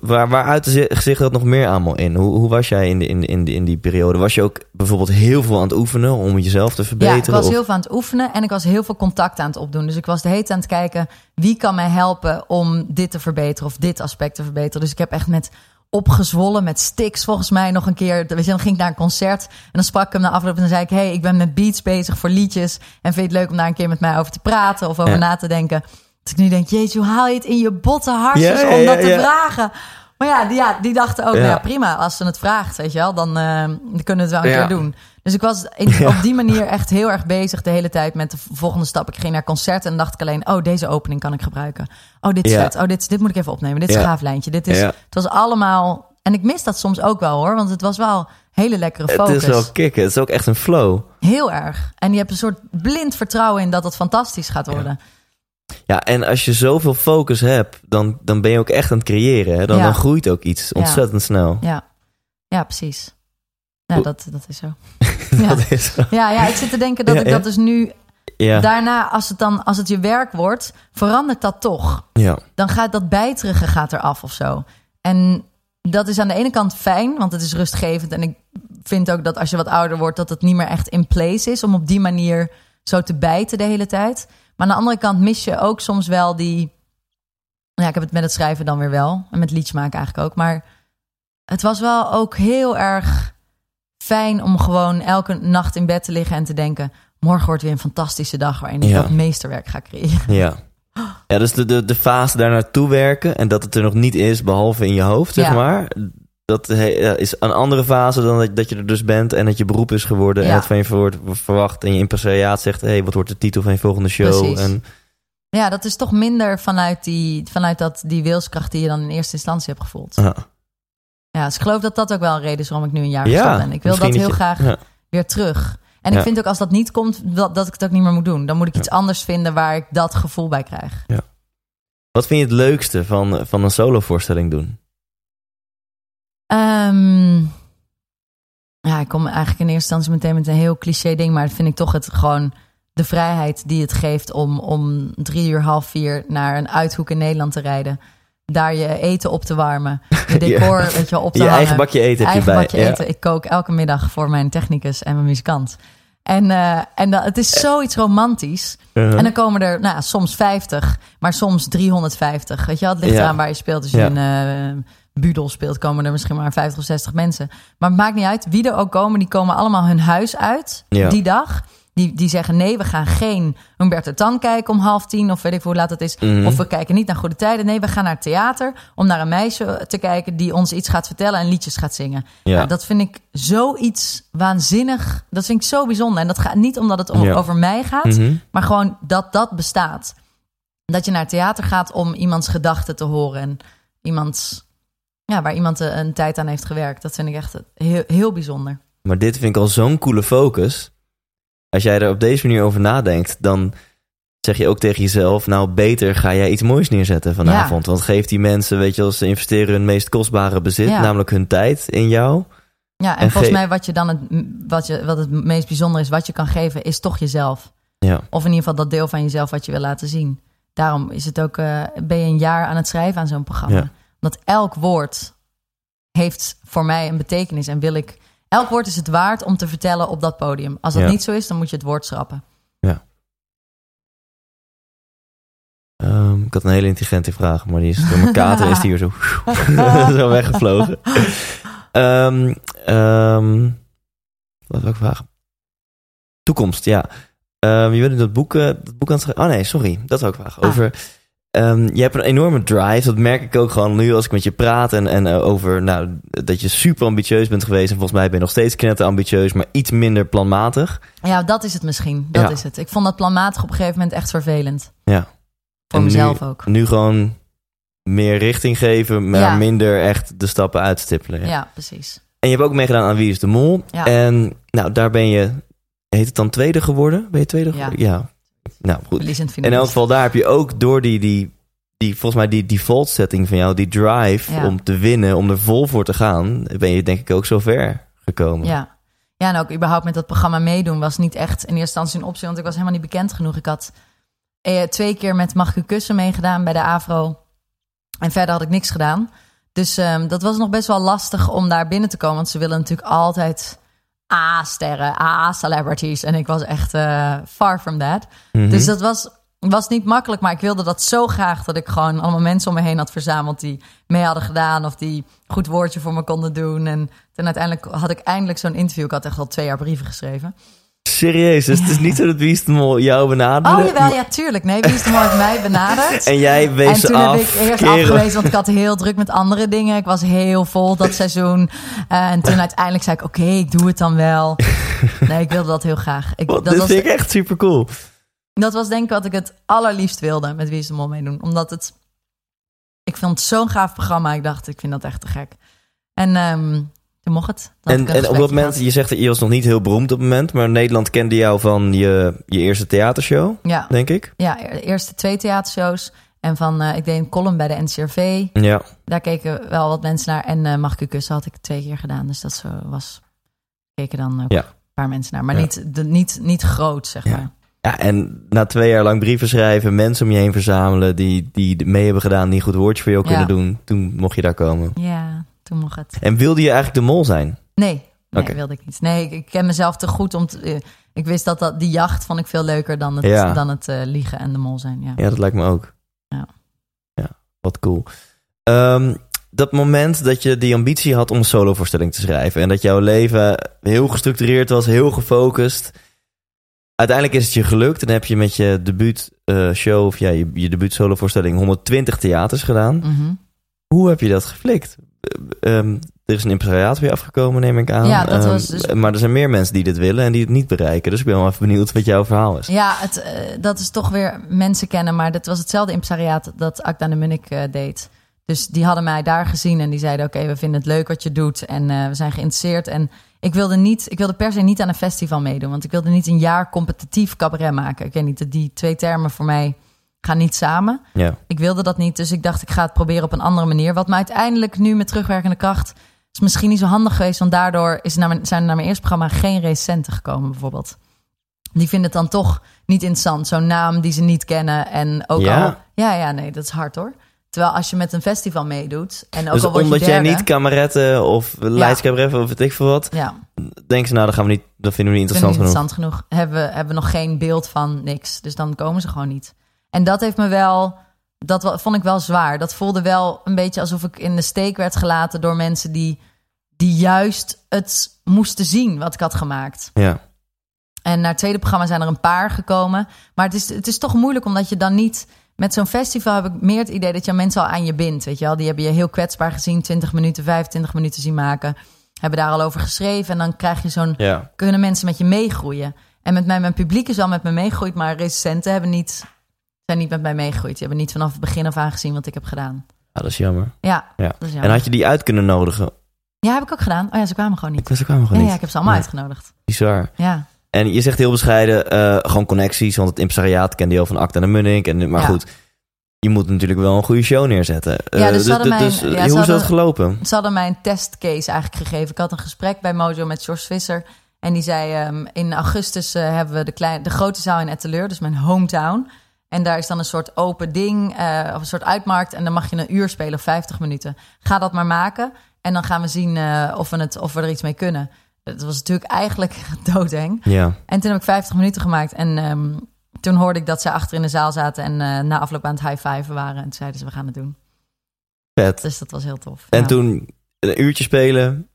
Waar, waar uitte zi- zich dat nog meer allemaal in? Hoe, hoe was jij in, de, in, in, die periode? Was je ook bijvoorbeeld heel veel aan het oefenen om jezelf te ja, verbeteren? ik was of- heel veel aan het oefenen en ik was heel veel contact aan het opdoen. Dus ik was de hele tijd aan het kijken wie kan mij helpen om dit te verbeteren of dit aspect te verbeteren. Dus ik heb echt met opgezwollen met sticks volgens mij nog een keer. Weet je, dan ging ik naar een concert en dan sprak ik hem na afloop en dan zei ik: hey, ik ben met beats bezig voor liedjes en vind je het leuk om daar een keer met mij over te praten of over Ja. na te denken. Dat ik nu denk: jezus, hoe haal je het in je botte ja, om dat te vragen? Maar ja, die, ja, die dachten ook, Ja. nou ja, prima, als ze het vraagt, weet je wel, dan, eh, dan kunnen we het wel een keer doen. Dus ik was in- op die manier echt heel erg bezig de hele tijd met de volgende stap. Ik ging naar concerten en dacht ik alleen, oh, deze opening kan ik gebruiken. Oh, dit is vet. Oh, dit, dit moet ik even opnemen. Dit is een gaaf lijntje. Dit is. Het was allemaal... En ik mis dat soms ook wel hoor, want het was wel hele lekkere Het focus. is wel kicken. Het is ook echt een flow. Heel erg. En je hebt een soort blind vertrouwen in dat het fantastisch gaat worden. Ja, en als je zoveel focus hebt, dan, dan ben je ook echt aan het creëren. Hè? Dan, Ja. dan groeit ook iets ontzettend snel. Ja, ja precies. Ja, Hoe- dat, dat is zo. Ja. Dat is zo. Ja, ja, ik zit te denken dat Ja, ik ja. dat dus nu... Ja. Daarna, als het, dan, als het je werk wordt, verandert dat toch. ja. dan gaat dat bijterige gaat eraf of zo. En dat is aan de ene kant fijn, want het is rustgevend. En ik vind ook dat als je wat ouder wordt, dat het niet meer echt in place is om op die manier zo te bijten de hele tijd. Maar aan de andere kant mis je ook soms wel die. Ja, ik heb het met het schrijven dan weer wel. En met liedjes maken eigenlijk ook. Maar het was wel ook heel erg fijn om gewoon elke nacht in bed te liggen en te denken: morgen wordt weer een fantastische dag waarin ik Ja. dat meesterwerk ga creëren. Ja. Ja, dus de, de, de fase daar naartoe werken en dat het er nog niet is, behalve in je hoofd, zeg Ja. maar. Dat is een andere fase dan dat, dat je er dus bent en dat je beroep is geworden en het van je wordt verwacht en je impresariaat zegt, hé, hey, wat wordt de titel van je volgende show? Precies. En, Ja, dat is toch minder vanuit, die, vanuit dat, die wilskracht die je dan in eerste instantie hebt gevoeld. ja. Ja, dus ik geloof dat dat ook wel een reden is waarom ik nu een jaar Ja, ben. Ik wil dat heel je- graag ja. weer terug. En ik vind ook als dat niet komt, dat, dat ik het ook niet meer moet doen. Dan moet ik iets anders vinden waar ik dat gevoel bij krijg. Wat vind je het leukste van, van een solovoorstelling doen? Ehm, ja, ik kom eigenlijk in eerste instantie meteen met een heel cliché ding, maar dat vind ik toch het gewoon de vrijheid die het geeft om om drie uur half vier naar een uithoek in Nederland te rijden. Daar je eten op te warmen. Je decor, Ja. weet je, op te Je hangen. eigen bakje eten heb je eigen bij. bakje ja. eten. Ik kook elke middag voor mijn technicus en mijn muzikant. En, eh, en dat, het is zoiets romantisch. Uh-huh. En dan komen er nou, soms 50, maar soms 350. Weet je het ligt Ja. eraan waar je speelt. Als je Ja. in eh Budel speelt, komen er misschien maar 50 of 60 mensen. Maar het maakt niet uit. Wie er ook komen, die komen allemaal hun huis uit Ja. die dag. Die, die zeggen nee, we gaan geen Humberto Tan kijken om half tien of weet ik hoe laat het is. Mhm. Of we kijken niet naar Goede Tijden. Nee, we gaan naar het theater om naar een meisje te kijken die ons iets gaat vertellen en liedjes gaat zingen. Ja. Nou, dat vind ik zoiets waanzinnig. Dat vind ik zo bijzonder. En dat gaat niet omdat het Ja. over mij gaat, Mhm. maar gewoon dat dat bestaat. Dat je naar het theater gaat om iemands gedachten te horen. En iemands, ja, waar iemand eh, een tijd aan heeft gewerkt. Dat vind ik echt heel, heel bijzonder. Maar dit vind ik al zo'n coole focus. Als jij er op deze manier over nadenkt, dan zeg je ook tegen jezelf... nou, beter ga jij iets moois neerzetten vanavond. Want geef die mensen, weet je wel, ze investeren hun meest kostbare bezit... Ja. namelijk hun tijd in jou. Ja, en En volgens ge- mij wat je dan het, wat, je, wat het meest bijzonder is, wat je kan geven, is toch jezelf. Ja, Of in ieder geval dat deel van jezelf wat je wil laten zien. Daarom is het ook, eh, ben je een jaar aan het schrijven aan zo'n programma. Ja. Want elk woord heeft voor mij een betekenis en wil ik. Elk woord is het waard om te vertellen op dat podium. Als dat Ja. niet zo is, dan moet je het woord schrappen. Ehm, ik had een hele intelligente vraag, maar die is door mijn kater is die hier zo, zo weggevlogen. Ehm ehm, wat wil ik vragen? Toekomst, ja. Je in dat boek, eh, dat boek aan het schrijven. Oh nee, sorry, dat wil ik vragen. Ah. Ehm, je hebt een enorme drive, dat merk ik ook gewoon nu als ik met je praat. En, en eh, over nou, dat je super ambitieus bent geweest. En volgens mij ben je nog steeds knetter ambitieus, maar iets minder planmatig. Ja, dat is het misschien. Dat Ja. is het. Ik vond dat planmatig op een gegeven moment echt vervelend. Ja. Voor En mezelf nu, ook. Nu gewoon meer richting geven, maar Ja. minder echt de stappen uitstippelen. Ja. Ja. precies. En je hebt ook meegedaan aan Wie is de Mol. En nou, daar ben je, heet het dan tweede geworden? Ben je tweede geworden? Ja. Nou, goed. In elk geval, daar heb je ook door die, die, die volgens mij die default setting van jou, die drive Ja. om te winnen, om er vol voor te gaan, ben je denk ik ook zo ver gekomen. Ja. ja, en ook überhaupt met dat programma meedoen was niet echt in eerste instantie een optie, want ik was helemaal niet bekend genoeg. Ik had eh, twee keer met Mag ik kussen meegedaan bij de AVRO en verder had ik niks gedaan. Dus ehm, dat was nog best wel lastig om daar binnen te komen, want ze willen natuurlijk altijd A-sterren, A-celebrities. En ik was echt eh, far from that. Mhm. Dus dat was, was niet makkelijk, maar ik wilde dat zo graag dat ik gewoon allemaal mensen om me heen had verzameld die mee hadden gedaan of die goed woordje voor me konden doen. En toen uiteindelijk had ik eindelijk zo'n interview. Ik had echt al twee jaar brieven geschreven. Serieus, dus het is niet zo dat Wie is de Mol jou benaderde. Oh jawel, ja tuurlijk. Nee, wie is de Mol heeft mij benaderd. En jij wees En ze toen af. heb ik eerst afgewezen, want ik had heel druk met andere dingen. Ik was heel vol dat seizoen. Eh, en toen uiteindelijk zei ik, oké, ik doe het dan wel. Nee, ik wilde dat heel graag. Ik, Wat, dat, vind ik echt super cool. dat was denk ik wat ik het allerliefst wilde met Wie is de Mol meedoen. Omdat het... Ik vond het zo'n gaaf programma. Ik dacht, ik vind dat echt te gek. En ehm, mocht het. En, en op dat moment, je zegt dat je was nog niet heel beroemd op het moment, maar Nederland kende jou van je, je eerste theatershow, Ja, denk ik. ja, e- eerste twee theatershows. En van, eh, ik deed een column bij de NCRV. Ja. Daar keken wel wat mensen naar. En eh, Mag ik u kussen had ik twee keer gedaan. Dus dat zo was... Keken dan ook Ja. een paar mensen naar. Maar Ja. niet, de, niet, niet groot, zeg Ja. maar. ja, en na twee jaar lang brieven schrijven, mensen om je heen verzamelen die, die mee hebben gedaan, die een goed woordje voor jou kunnen doen, toen mocht je daar komen. Ja, toen mocht het. En wilde je eigenlijk de mol zijn? Nee, nee wilde ik niet. Nee, ik, ik ken mezelf te goed om te... eh, ik wist dat, dat die jacht vond ik veel leuker dan het, Ja. dan het eh, liegen en de mol zijn. Ja. Ja, dat lijkt me ook. Ja. Ja, wat cool. Ehm, dat moment dat je die ambitie had om een solovoorstelling te schrijven en dat jouw leven heel gestructureerd was, heel gefocust. Uiteindelijk is het je gelukt en heb je met je debuut eh, show of ja, je, je debuut solovoorstelling 120 theaters gedaan. Mhm. Hoe heb je dat geflikt? Eh, ehm, er is een impresariaat weer afgekomen, neem ik aan. Ja, dat Ehm, was dus- Maar er zijn meer mensen die dit willen en die het niet bereiken. Dus ik ben wel even benieuwd wat jouw verhaal is. Ja, het, eh, dat is toch weer mensen kennen. Maar dat was hetzelfde impresariaat dat Akda de Munnik eh, deed. Dus die hadden mij daar gezien en die zeiden... oké, we vinden het leuk wat je doet en we zijn geïnteresseerd. En ik wilde, niet, ik wilde per se niet aan een festival meedoen... want ik wilde niet een jaar competitief cabaret maken. Ik weet niet, die twee termen voor mij ga niet samen. Ja. Ik wilde dat niet, dus ik dacht ik ga het proberen op een andere manier. Wat me uiteindelijk nu met terugwerkende kracht is misschien niet zo handig geweest, want daardoor is naar mijn, zijn naar mijn eerste programma geen recenten gekomen, bijvoorbeeld. Die vinden het dan toch niet interessant, zo'n naam die ze niet kennen en ook Ja? al. Ja, ja, nee, dat is hard hoor. Terwijl als je met een festival meedoet en ook Dus al word je omdat jij niet kameretten of leidscabaret of weet ik veel wat, ja, denken ze nou, dat gaan we niet, dat vinden we niet interessant genoeg. interessant genoeg. Hebben, we- hebben nog geen beeld van niks. Dus dan komen ze gewoon niet. En dat heeft me wel. Dat vond ik wel zwaar. Dat voelde wel een beetje alsof ik in de steek werd gelaten door mensen die, die juist het moesten zien wat ik had gemaakt. Ja. En naar het tweede programma zijn er een paar gekomen. Maar het is, het is toch moeilijk omdat je dan niet. Met zo'n festival heb ik meer het idee dat je mensen al aan je bindt. Weet je wel? Die hebben je heel kwetsbaar gezien, 20 minuten, 25 minuten zien maken. Hebben daar al over geschreven. En dan krijg je zo'n Ja. kunnen mensen met je meegroeien. En met mij, mijn publiek is wel met me meegegroeid, maar recensenten hebben niet, zijn niet met mij meegegroeid. Die hebben niet vanaf het begin af aan gezien wat ik heb gedaan. ja, dat is jammer. Ja, Ja. dat is jammer. En had je die uit kunnen nodigen? Ja, heb ik ook gedaan. Oh ja, ze kwamen gewoon niet. Ik wist ook helemaal Ja, niet. ja, ik heb ze allemaal Nee. uitgenodigd. Bizar. Ja, En je zegt heel bescheiden, eh, gewoon connecties, want het impresariaat kende je al van Acta en Munnik. En, maar Ja. goed, je moet natuurlijk wel een goede show neerzetten. Ja, Eh, dus ze hadden mijn- dus, ja, ze hoe is dat gelopen? ze hadden mij een testcase eigenlijk gegeven. Ik had een gesprek bij Mojo met George Visser. En die zei, ehm, in augustus eh, hebben we de, klein, de grote zaal in Etteleur, dus mijn hometown. En daar is dan een soort open ding, eh, of een soort uitmarkt. En dan mag je een uur spelen of 50 minuten. Ga dat maar maken. En dan gaan we zien eh, of, we het, of we er iets mee kunnen. Dat was natuurlijk eigenlijk doodeng. Ja, En toen heb ik 50 minuten gemaakt. En ehm, toen hoorde ik dat zij achter in de zaal zaten en eh, na afloop aan het high-fiven waren. En toen zeiden ze, we gaan het doen. vet. Dus dat was heel tof. En Ja. toen een uurtje spelen.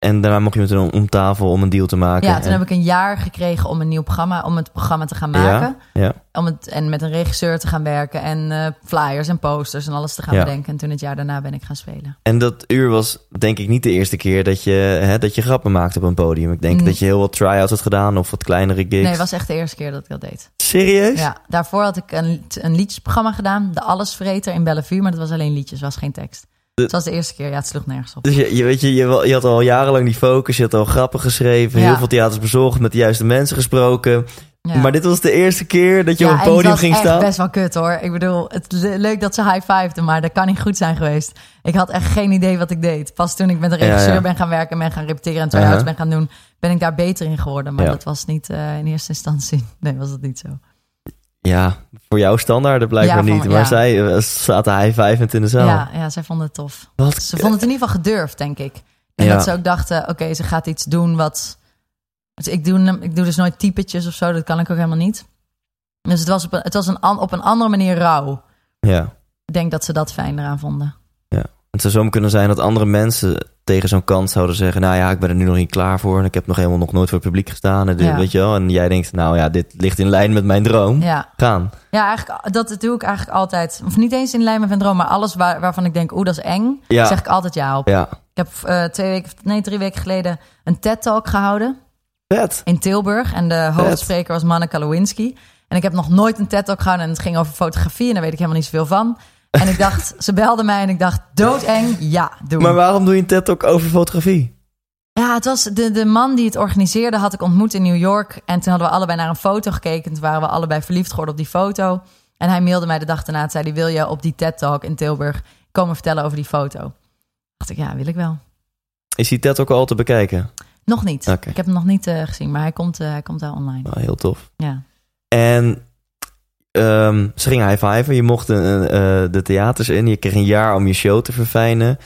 En daarna mocht je met om, tafel om een deal te maken. Ja, toen En- heb ik een jaar gekregen om een nieuw programma, om het programma te gaan maken. ja. Om het, en met een regisseur te gaan werken en eh, flyers en posters en alles te gaan Ja. bedenken. En toen het jaar daarna ben ik gaan spelen. En dat uur was denk ik niet de eerste keer dat je, hè, dat je grappen maakte op een podium. Ik denk dat je heel wat try-outs had gedaan of wat kleinere gigs. Nee, het was echt de eerste keer dat ik dat deed. Serieus? Ja, daarvoor had ik een, een liedjesprogramma gedaan, De Allesvreter in Bellevue, maar dat was alleen liedjes, was geen tekst. Het was de eerste keer, ja, het sloeg nergens op. Dus je, je, weet je, je, je had al jarenlang die focus, je had al grappen geschreven, Ja. heel veel theaters bezocht, met de juiste mensen gesproken. Ja. Maar dit was de eerste keer dat je ja, op een het podium was ging echt staan. best wel kut hoor. Ik bedoel, het le- leuk dat ze high-fiveden, maar dat kan niet goed zijn geweest. Ik had echt geen idee wat ik deed. Pas toen ik met een Ja, regisseur ja. ben gaan werken en ben gaan repeteren en try-outs Uh-huh. ben gaan doen, ben ik daar beter in geworden. Maar Ja. dat was niet eh, in eerste instantie. Nee, was dat niet zo. Ja, voor jouw standaarden blijkbaar Ja, niet. maar ja. zij eh, zaten high-fivend in de zaal. Ja, ja, zij vonden het tof. Wat? Ze vonden het in ieder geval gedurfd, denk ik. En Ja. dat ze ook dachten, oké, ze gaat iets doen wat... Dus ik, doe, ik doe dus nooit typetjes of zo, dat kan ik ook helemaal niet. Dus het was op een, het was een, op een andere manier rauw. Ja. Ik denk dat ze dat fijn eraan vonden. Het zou zo kunnen zijn dat andere mensen tegen zo'n kant zouden zeggen... nou ja, ik ben er nu nog niet klaar voor... en ik heb nog helemaal nog nooit voor het publiek gestaan. En, dit, Ja. weet je wel? en jij denkt, nou ja, dit ligt in lijn met mijn droom. Ja, Gaan. ja eigenlijk, dat doe ik eigenlijk altijd. Of niet eens in lijn met mijn droom, maar alles waar, waarvan ik denk, oeh, dat is eng. Ja. Zeg ik altijd ja op. Ja, Ik heb eh, twee weken, nee, drie weken geleden een TED-talk gehouden vet. in Tilburg. En de hoofdspreker was Manneke Lewinsky. En ik heb nog nooit een TED-talk gehouden en het ging over fotografie. En daar weet ik helemaal niet zoveel van. En ik dacht, ze belde mij en ik dacht, doodeng, ja, doen. Maar waarom doe je een TED-talk over fotografie? Ja, het was de, de man die het organiseerde, had ik ontmoet in New York. En toen hadden we allebei naar een foto gekeken. Toen waren we allebei verliefd geworden op die foto. En hij mailde mij de dag daarna. Het zei hij, wil je op die TED-talk in Tilburg komen vertellen over die foto? dacht ik, ja, wil ik wel. Is die TED ook al te bekijken? Nog niet. Ik heb hem nog niet eh, gezien, maar hij komt, eh, hij komt wel online. Oh, heel tof. Ja. En ehm, ze gingen high-fiven. Je mocht eh, eh, de theaters in. Je kreeg een jaar om je show te verfijnen.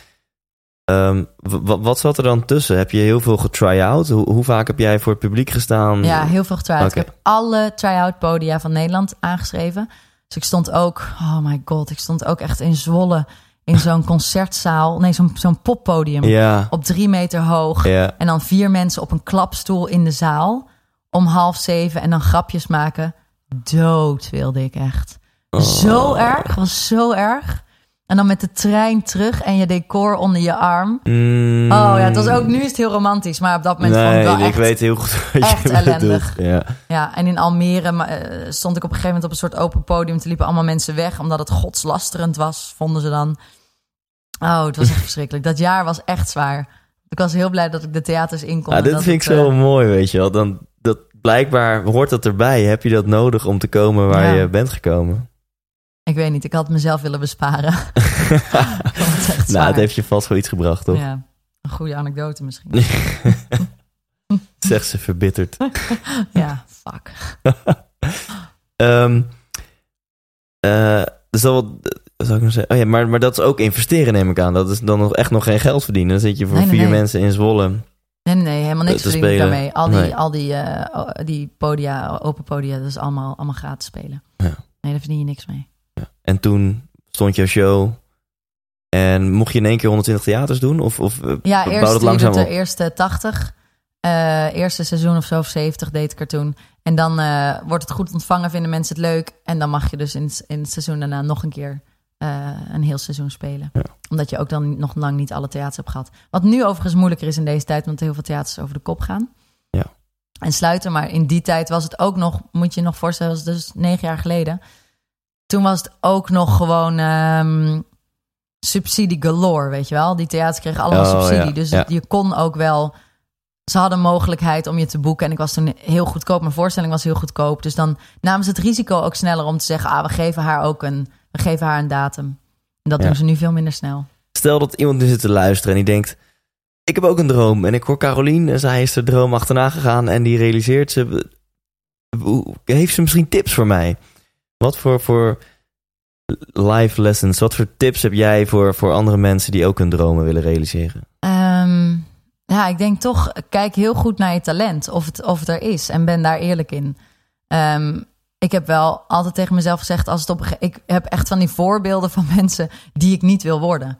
Ehm, wat zat er dan tussen? Heb je heel veel getry-out? Hoe, hoe vaak heb jij voor het publiek gestaan? Ja, heel veel getry-out. Ik heb alle try-out podia van Nederland aangeschreven. Dus ik stond ook, oh my god, ik stond ook echt in Zwolle in zo'n concertzaal. Nee, zo'n zo'n poppodium Ja, op drie meter hoog. ja. En dan vier mensen op een klapstoel in de zaal om half zeven en dan grapjes maken. Dood wilde ik echt. Oh. Zo erg, was zo erg. En dan met de trein terug en je decor onder je arm. Mm. Oh ja, het was ook, nu is het heel romantisch, maar op dat moment vond ik wel ik echt weet heel goed wat echt je bedoelt. ellendig. Ja. Ja, en in Almere eh, stond ik op een gegeven moment op een soort open podium. Toen liepen allemaal mensen weg, omdat het godslasterend was, vonden ze dan. Oh, het was echt verschrikkelijk. Dat jaar was echt zwaar. Ik was heel blij dat ik de theaters in kon. Ah, dit dat vind ik zo eh, mooi, weet je wel. Dan, blijkbaar hoort dat erbij. Heb je dat nodig om te komen waar Ja. je bent gekomen? Ik weet niet, ik had mezelf willen besparen. Het Nou, het heeft je vast wel iets gebracht, toch? Ja, een goede anekdote misschien. Zegt ze verbitterd. ja, fuck. Dus dat wat, ik nog zeggen? Oh ja, maar, maar dat is ook investeren, neem ik aan. Dat is dan nog echt nog geen geld verdienen. Dan zit je voor Nee, nee, vier nee. mensen in Zwolle. Nee, nee, helemaal niks Te verdien ik spelen. daarmee. Al die, Nee. al die, eh, die podia, open podia, dat is allemaal, allemaal gratis spelen. Ja. Nee, daar verdien je niks mee. En toen stond jouw show. En mocht je in één keer 120 theaters doen? Of, of eh, Ja, eerst je langzaam doet de eerste 80. eh, eerste seizoen of zo, of 70 deed ik er toen. En dan wordt het goed ontvangen, vinden mensen het leuk. En dan mag je dus in, in het seizoen daarna nog een keer eh, een heel seizoen spelen. Ja. Omdat je ook dan nog lang niet alle theaters hebt gehad. Wat nu overigens moeilijker is in deze tijd, omdat heel veel theaters over de kop gaan. Ja. En sluiten. Maar in die tijd was het ook nog, moet je je nog voorstellen, was dus negen jaar geleden. Toen was het ook nog gewoon ehm, subsidie galore, weet je wel. Die theaters kregen allemaal Oh, subsidie. ja, Dus ja. je kon ook wel... Ze hadden mogelijkheid om je te boeken. En ik was toen heel goedkoop. Mijn voorstelling was heel goedkoop. Dus dan namen ze het risico ook sneller om te zeggen... ah, we geven haar ook een, we geven haar een datum. En dat Ja. doen ze nu veel minder snel. Stel dat iemand nu zit te luisteren en die denkt... Ik heb ook een droom. En ik hoor Carolien en zij is de droom achterna gegaan. En die realiseert ze... Heeft ze misschien tips voor mij? Wat voor, voor life lessons, wat voor tips heb jij voor, voor andere mensen die ook hun dromen willen realiseren? Ehm, ja, ik denk toch, kijk heel goed naar je talent. Of het, of het er is. En ben daar eerlijk in. Ehm, ik heb wel altijd tegen mezelf gezegd... Als het op, ik heb echt van die voorbeelden van mensen... die ik niet wil worden.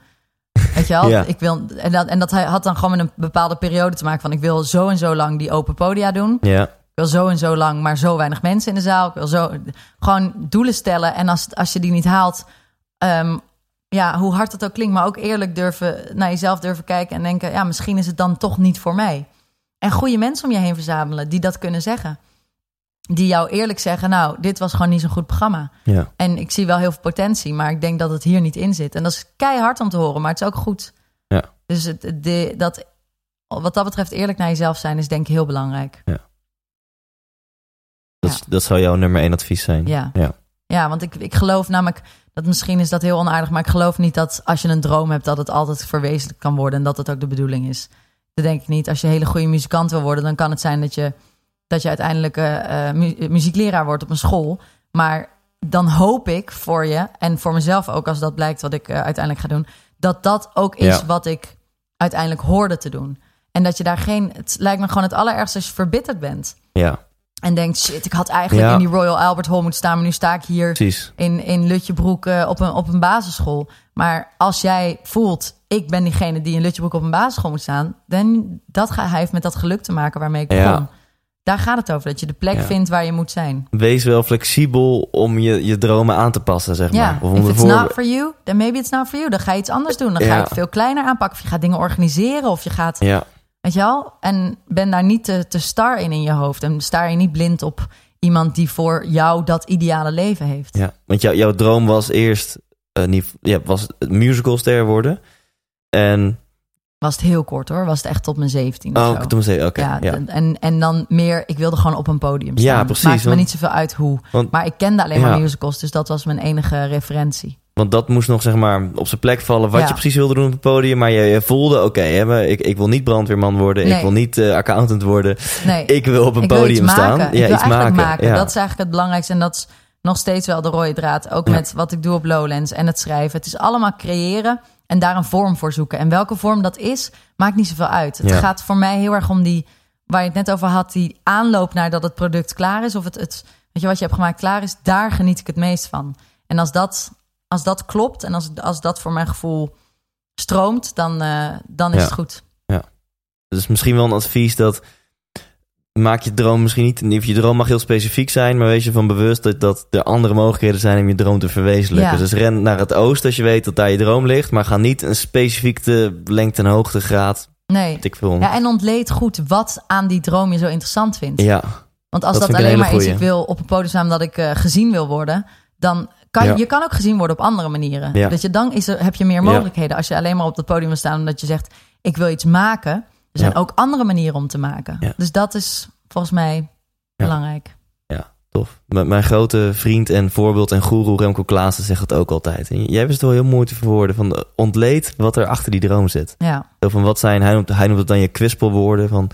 Weet je wel? Ja. Ik wil, en, dat, en dat had dan gewoon met een bepaalde periode te maken... van ik wil zo en zo lang die open podia doen. Ja, Ik wil zo en zo lang, maar zo weinig mensen in de zaal. Ik wil zo gewoon doelen stellen. En als, als je die niet haalt, ehm, ja, hoe hard het ook klinkt, maar ook eerlijk durven naar jezelf durven kijken en denken: ja, misschien is het dan toch niet voor mij. En goede mensen om je heen verzamelen die dat kunnen zeggen. Die jou eerlijk zeggen: Nou, dit was gewoon niet zo'n goed programma. ja, En ik zie wel heel veel potentie, maar ik denk dat het hier niet in zit. En dat is keihard om te horen, maar het is ook goed. Ja. Dus het, de, dat, wat dat betreft, eerlijk naar jezelf zijn is denk ik heel belangrijk. dat, is- dat zou jouw nummer één advies zijn. Ja. Ja. Ja, want ik, ik geloof namelijk dat misschien is dat heel onaardig, maar ik geloof niet dat als je een droom hebt, dat het altijd verwezenlijkt kan worden en dat het ook de bedoeling is. Dat denk ik niet. Als je een hele goede muzikant wil worden, dan kan het zijn dat je, dat je uiteindelijk eh, eh, mu- muziekleraar wordt op een school. Maar dan hoop ik voor je en voor mezelf ook, als dat blijkt wat ik eh, uiteindelijk ga doen, dat dat ook is Ja. wat ik uiteindelijk hoorde te doen. En dat je daar geen. Het lijkt me gewoon het allerergste als je verbitterd bent. ja, En denkt, shit, ik had eigenlijk Ja. in die Royal Albert Hall moeten staan, maar nu sta ik hier precies. in, in Lutjebroek eh, op, een, op een basisschool. Maar als jij voelt, ik ben diegene die in Lutjebroek op een basisschool moet staan, dan dat ga, hij heeft met dat geluk te maken waarmee ik Ja. Daar gaat het over, dat je de plek Ja. vindt waar je moet zijn. Wees wel flexibel om je, je dromen aan te passen, zeg Ja, maar. Of om if it's ervoor- not for you, then maybe it's not for you. Dan ga je iets anders doen. Dan ga je het veel kleiner aanpakken. Of je gaat dingen organiseren. Of je gaat, Ja, weet je wel? En ben daar niet te, te star in in je hoofd. En sta je niet blind op iemand die voor jou dat ideale leven heeft. ja. Want jou, jouw droom was eerst eh, niet, ja, was musicalster worden. En Was het heel kort hoor. Was het echt tot mijn 17 of oh, zei je, oké, ja, En, en dan meer, ik wilde gewoon op een podium staan. Ja, precies, Maakt me niet zoveel uit hoe. Want- maar ik kende alleen Ja. maar musicals, dus dat was mijn enige referentie. Want dat moest nog zeg maar op zijn plek vallen wat je precies wilde doen op het podium. Maar je, je voelde, oké, maar ik, ik wil niet brandweerman worden. Nee. Ik wil niet eh, accountant worden. Nee, Ik wil op een ik podium staan. maken. Ja, iets maken. maken. Ja. Dat is eigenlijk het belangrijkste. En dat is nog steeds wel de rode draad. Ook met wat ik doe op Lowlands en het schrijven. Het is allemaal creëren en daar een vorm voor zoeken. En welke vorm dat is, maakt niet zoveel uit. Het Ja. gaat voor mij heel erg om die, waar je het net over had, die aanloop naar dat het product klaar is. Of het, het weet je, wat je hebt gemaakt klaar is, daar geniet ik het meest van. En als dat, als dat klopt en als, als dat voor mijn gevoel stroomt, dan, eh, dan is Ja. het goed. Dus misschien wel een advies dat... Maak je droom misschien niet... Je droom mag heel specifiek zijn, maar wees je van bewust dat, dat er andere mogelijkheden zijn om je droom te verwezenlijken. Ja. Dus ren naar het oosten als je weet dat daar je droom ligt, maar ga niet een specifieke lengte en hoogtegraad. Nee. weet Ik veel. Ja, en ontleed goed wat aan die droom je zo interessant vindt. Ja, Want als Dat dat, alleen maar is, ik wil op een podium staan omdat ik eh, gezien wil worden, dan kan Ja. je, kan ook gezien worden op andere manieren. Ja. Dat je dan is er, heb je meer mogelijkheden. Als je alleen maar op het podium wil staan omdat je zegt, ik wil iets maken. Er zijn Ja. ook andere manieren om te maken. Ja. Dus dat is volgens mij belangrijk. tof. M- mijn grote vriend en voorbeeld en guru Remco Klaassen zegt het ook altijd. En jij hebt het wel heel mooi te verwoorden. Van, eh, ontleed wat er achter die droom zit. Ja, Zo van wat zijn, hij noemt, hij noemt het dan je kwispelwoorden. Van,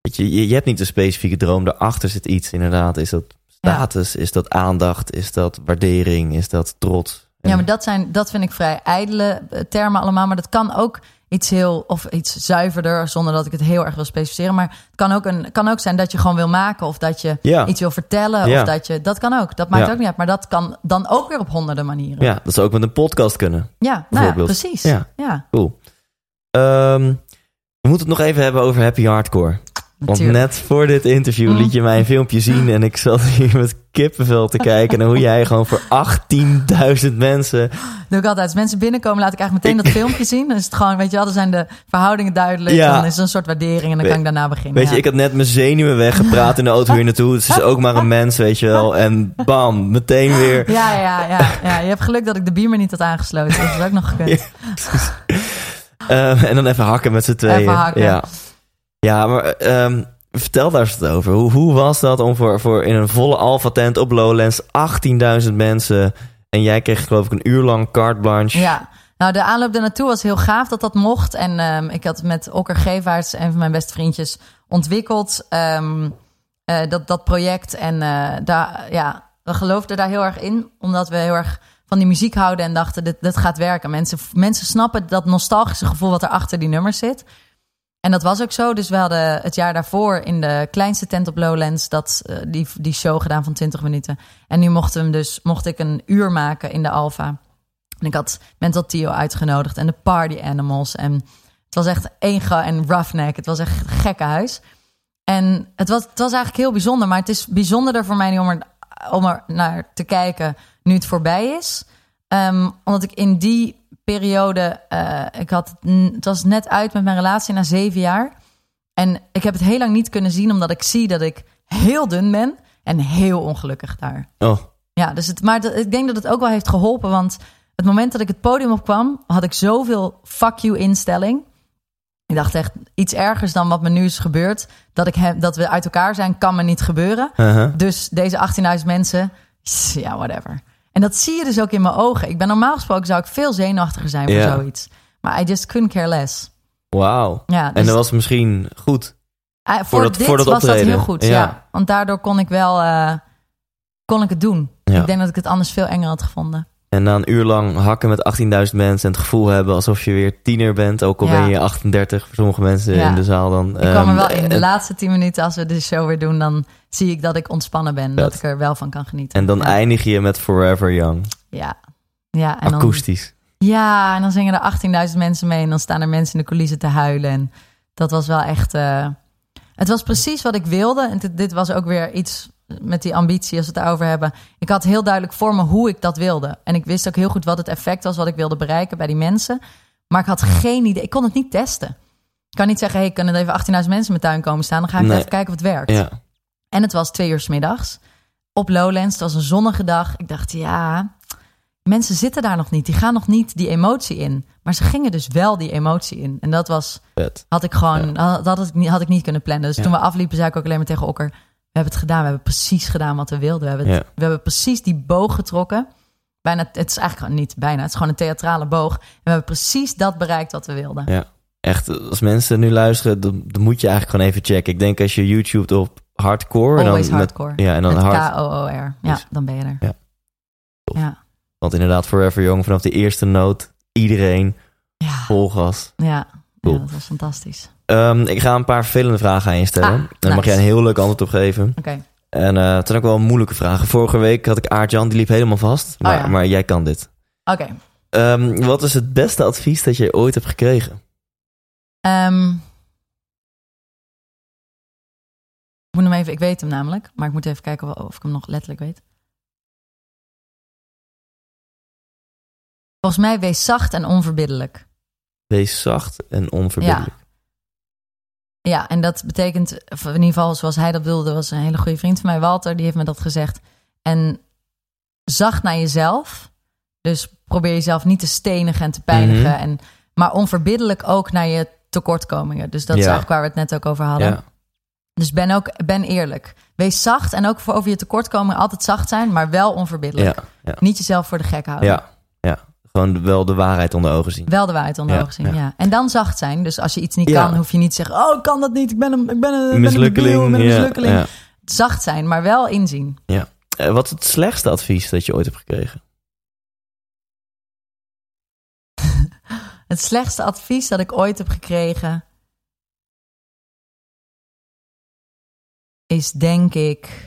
weet je, je, je hebt niet een specifieke droom, daarachter zit iets inderdaad. Is dat status, is dat aandacht, is dat waardering, is dat trots? En- ja maar dat, zijn, dat vind ik vrij ijdele eh, termen allemaal. Maar dat kan ook iets heel, of iets zuiverder, zonder dat ik het heel erg wil specificeren. Maar het kan ook, een, kan ook zijn dat je gewoon wil maken, of dat je Ja. iets wil vertellen. Ja. Of dat je, dat kan ook. Dat maakt Ja. ook niet uit. Maar dat kan dan ook weer op honderden manieren. ja, dat zou ook met een podcast kunnen. ja nou precies. Ja. ja Cool. Ehm, we moeten het nog even hebben over Happy Hardcore. Want natuurlijk. net voor dit interview liet je mij een filmpje zien en ik zat hier met kippenvel te kijken naar hoe jij gewoon voor 18.000 mensen. doe ik altijd. Als mensen binnenkomen, laat ik eigenlijk meteen dat filmpje zien. Dan is het gewoon, weet je wel, dan zijn de verhoudingen duidelijk. Ja. Dan is er een soort waardering en dan kan ik daarna beginnen. Weet je, ja. ik had net mijn zenuwen weggepraat in de auto hier naartoe. Het is ook maar een mens, weet je wel. En bam, meteen weer. Ja, ja, ja, ja. Je hebt geluk dat ik de beamer niet had aangesloten. Dat is ook nog gekund. Ehm, en dan even hakken met z'n tweeën. Even hakken. Ja, ja maar ehm, vertel daar eens over. Hoe, hoe was dat om voor, voor in een volle alpha tent op Lowlands 18.000 mensen... en jij kreeg geloof ik een uur lang carte blanche. Ja. Nou, de aanloop ernaartoe was heel gaaf dat dat mocht. En ehm, ik had met Okker Gevaerts, een van mijn beste vriendjes, ontwikkeld ehm, eh, dat, dat project. En eh, daar, ja, we geloofden daar heel erg in, omdat we heel erg van die muziek houden en dachten, dit, dit gaat werken. Mensen, mensen snappen dat nostalgische gevoel wat er achter die nummers zit. En dat was ook zo. Dus we hadden het jaar daarvoor in de kleinste tent op Lowlands dat, eh, die, die show gedaan van 20 minuten. En nu mocht, hem dus, mocht ik een uur maken in de Alpha. En ik had Mental Tio uitgenodigd en de Party Animals. En het was echt één ga en roughneck. Het was echt een gekke huis. En het was, het was eigenlijk heel bijzonder. Maar het is bijzonderder voor mij nu om er, om er naar te kijken nu het voorbij is. Ehm, omdat ik in die periode... eh, ik had, het was net uit met mijn relatie na zeven jaar. En ik heb het heel lang niet kunnen zien... omdat ik zie dat ik heel dun ben en heel ongelukkig daar. Oh, Ja, dus het, maar dat- ik denk dat het ook wel heeft geholpen. Want het moment dat ik het podium opkwam, had ik zoveel fuck you instelling. Ik dacht echt iets ergers dan wat me nu is gebeurd. Dat, ik heb, dat we uit elkaar zijn, kan me niet gebeuren. uh-huh. Dus deze 18.000 mensen, ja, whatever. En dat zie je dus ook in mijn ogen. Ik ben normaal gesproken zou ik veel zenuwachtiger zijn voor Ja. zoiets. Maar I just couldn't care less. wauw. Ja, En dus, dat was misschien goed. ah, voor, voor dat- dit voor dat was dat optreden. heel goed. Ja. Ja. want daardoor kon ik wel, eh, kon ik het doen. Ja. Ik denk dat ik het anders veel enger had gevonden. En na een uur lang hakken met 18.000 mensen en het gevoel hebben alsof je weer tiener bent. Ook al Ja. ben je 38 voor sommige mensen Ja. in de zaal dan. Ik kwam er wel Ehm, in. De en- laatste tien minuten, als we de show weer doen, dan zie ik dat ik ontspannen ben. Dat Vet. ik er wel van kan genieten. En dan eindig je met Forever Young. Ja. Ja, en dan, Akoestisch. ja, en dan zingen er 18.000 mensen mee. En dan staan er mensen in de coulissen te huilen. En dat was wel echt... eh, het was precies wat ik wilde. En dit, dit was ook weer iets met die ambitie, als we het daarover hebben. Ik had heel duidelijk voor me hoe ik dat wilde. En ik wist ook heel goed wat het effect was... wat ik wilde bereiken bij die mensen. Maar ik had geen idee. Ik kon het niet testen. Ik kan niet zeggen, hey, kunnen er even 18.000 mensen in mijn tuin komen staan? Dan ga ik Nee. even kijken of het werkt. Ja. En het was twee uur 's middags op Lowlands. Het was een zonnige dag. Ik dacht, ja, mensen zitten daar nog niet. Die gaan nog niet die emotie in. Maar ze gingen dus wel die emotie in. En dat was, Vet. had ik gewoon, had, had, ik, niet, had ik niet kunnen plannen. Dus Ja. toen we afliepen, zei ik ook alleen maar tegen Okker... we hebben het gedaan, we hebben precies gedaan wat we wilden. We hebben, het- Ja. we hebben precies die boog getrokken. Bijna, het is eigenlijk gewoon niet bijna, het is gewoon een theatrale boog. En we hebben precies dat bereikt wat we wilden. Ja. Echt, als mensen nu luisteren, dan, dan moet je eigenlijk gewoon even checken. Ik denk als je YouTube op hardcore. en Always dan met- hardcore. ja, en dan Met hard. K-O-O-R. Ja, Dus- dan ben je er. Ja. Ja, Want inderdaad, Forever Young, vanaf de eerste noot, iedereen ja, vol gas. ja. Cool. ja dat was fantastisch. Ehm, ik ga een paar vervelende vragen aan je stellen. Ah, en daar mag jij een heel leuk antwoord op geven. Oké. En eh het zijn ook wel moeilijke vragen. Vorige week had ik Aart-Jan, die liep helemaal vast. Maar, ja. maar jij kan dit. Oké. Ehm, wat is het beste advies dat je ooit hebt gekregen? Ehm, moet hem even, ik weet hem namelijk, maar ik moet even kijken of, ik hem nog letterlijk weet. Volgens mij wees zacht en onverbiddelijk. Wees zacht en onverbiddelijk. Ja, en dat betekent, of in ieder geval zoals hij dat wilde, was een hele goede vriend van mij, Walter, die heeft me dat gezegd. En zacht naar jezelf. Dus probeer jezelf niet te stenigen en te pijnigen. Mhm. en, maar onverbiddelijk ook naar je tekortkomingen. Dus dat is Ja. eigenlijk waar we het net ook over hadden. Ja. Dus ben ook ben eerlijk. Wees zacht en ook voor over je tekortkomingen altijd zacht zijn, maar wel onverbiddelijk. Ja, ja. Niet jezelf voor de gek houden. Ja, ja. Gewoon wel de waarheid onder ogen zien. Wel de waarheid onder Ja, ogen zien, ja. ja. En dan zacht zijn. Dus als je iets niet Ja. kan, hoef je niet te zeggen... oh, ik kan dat niet, ik ben een, ik ben een, ik ben een Mislukkeling. ben een ja, mislukkeling. ja. Zacht zijn, maar wel inzien. Eh, wat is het slechtste advies dat je ooit hebt gekregen? Het slechtste advies dat ik ooit heb gekregen... is denk ik...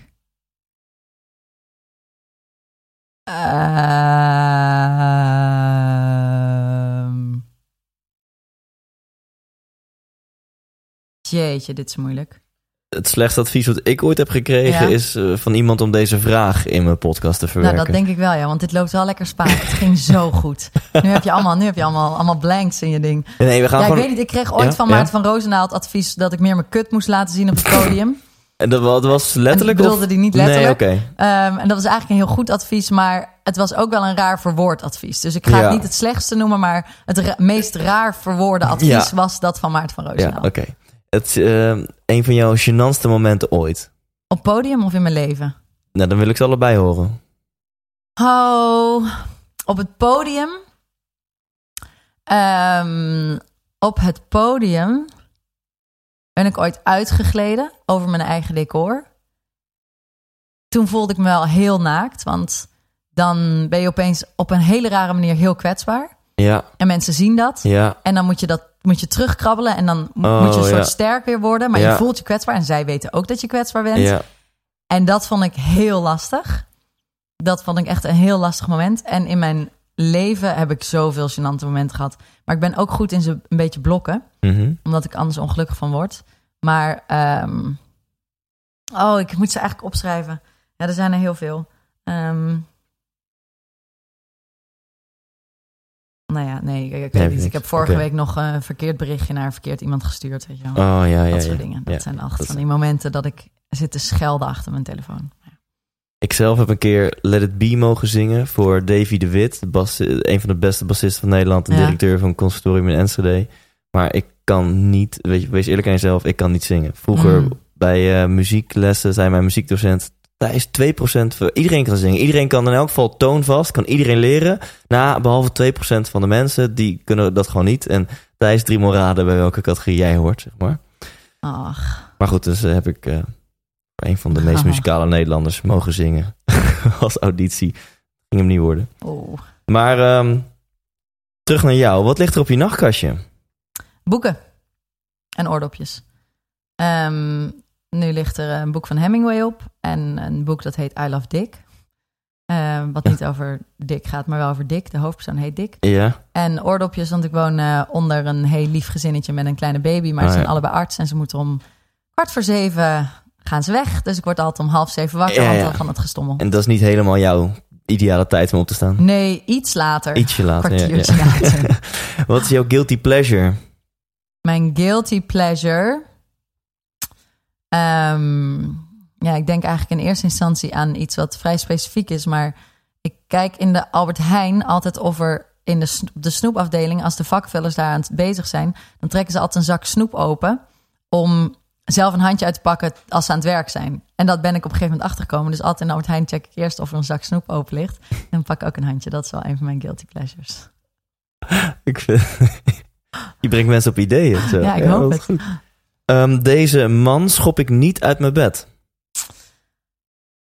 Ehm. Jeetje, dit is moeilijk. Het slechtste advies wat ik ooit heb gekregen Ja. is eh, van iemand om deze vraag in mijn podcast te verwerken. Nou, dat denk ik wel, ja. Want dit loopt wel lekker spaak. Het ging zo goed. Nu heb je allemaal, nu heb je allemaal, allemaal blanks in je ding. Nee, we gaan Ja, ik gewoon. weet niet. Ik kreeg ooit Ja, van. Maarten van Roosendaal het advies dat ik meer mijn kut moest laten zien op het podium. En dat wa- dat was letterlijk. Bedoelde of... die niet letterlijk. Nee, oké. Ehm, en dat was eigenlijk een heel goed advies, maar het was ook wel een raar verwoord advies. Dus ik ga Ja. het niet het slechtste noemen, maar het ra- meest raar verwoorde advies Ja. was dat van Maarten van Ja, Roosendaal. oké. Het is eh, een van jouw gênantste momenten ooit. Op podium of in mijn leven? Nou, dan wil ik ze allebei horen. Oh, op het podium. Ehm, op het podium ben ik ooit uitgegleden over mijn eigen decor. Toen voelde ik me wel heel naakt, want dan ben je opeens op een hele rare manier heel kwetsbaar. Ja, En mensen zien dat. ja, En dan moet je dat moet je terugkrabbelen en dan mo- Oh, moet je een soort ja. sterk weer worden. Maar Ja. je voelt je kwetsbaar en zij weten ook dat je kwetsbaar bent. ja. En dat vond ik heel lastig. Dat vond ik echt een heel lastig moment. En in mijn leven heb ik zoveel gênante momenten gehad. Maar ik ben ook goed in ze een beetje blokken. Mhm. Omdat ik anders ongelukkig van word. Maar, ehm, oh, ik moet ze eigenlijk opschrijven. Ja, er zijn er heel veel. Ehm, nou ja, nee, ik, ik weet Nee, niet. Ik heb vorige week nog een verkeerd berichtje naar verkeerd iemand gestuurd. Weet je wel. Oh ja, ja, dat soort ja. dingen. Dat Ja. zijn echt dat van die momenten dat ik zit te schelden achter mijn telefoon. Ik zelf heb een keer Let It Be mogen zingen voor Davy de Wit, de bas, een van de beste bassisten van Nederland en Ja. directeur van conservatorium in Enschede. Maar ik kan niet, weet je, wees eerlijk aan jezelf, ik kan niet zingen. Vroeger Mm. bij eh, muzieklessen zei mijn muziekdocent, daar is 2% voor. Iedereen kan zingen. Iedereen kan in elk geval toonvast, kan iedereen leren. Nou, behalve 2% van de mensen, die kunnen dat gewoon niet. En Thijs drie raden bij welke categorie jij hoort, zeg maar. Ach, Maar goed, dus eh, heb ik eh, een van de meest muzikale Nederlanders mogen zingen. Als auditie. Ging hem niet worden. oh. Maar ehm, terug naar jou. Wat ligt er op je nachtkastje? Boeken en oordopjes. Ehm, nu ligt er een boek van Hemingway op en een boek dat heet I Love Dick. Ehm, wat niet over Dick gaat, maar wel over Dick. De hoofdpersoon heet Dick. Ja, En oordopjes, want ik woon eh, onder een heel lief gezinnetje met een kleine baby. Maar ze zijn ja. allebei arts en ze moeten om kwart voor zeven gaan ze weg. Dus ik word altijd om half zeven wakker Ja, ja. van het gestommel. en dat is niet helemaal jouw ideale tijd om op te staan. Nee, iets later. Ietsje later. Ja, kwartiertje ja. later. Wat is jouw guilty pleasure? Mijn guilty pleasure. Ehm, ja, ik denk eigenlijk in eerste instantie aan iets wat vrij specifiek is. Maar ik kijk in de Albert Heijn altijd of er in de, de snoepafdeling, als de vakvullers daar aan het bezig zijn, dan trekken ze altijd een zak snoep open om zelf een handje uit te pakken als ze aan het werk zijn. En dat ben ik op een gegeven moment achtergekomen. Dus altijd in Albert Heijn check ik eerst of er een zak snoep open ligt. En dan pak ik ook een handje. Dat is wel een van mijn guilty pleasures. Ik vind... je brengt mensen op ideeën. Zo. Ja, ik hoop het. goed. Ehm, deze man schop ik niet uit mijn bed.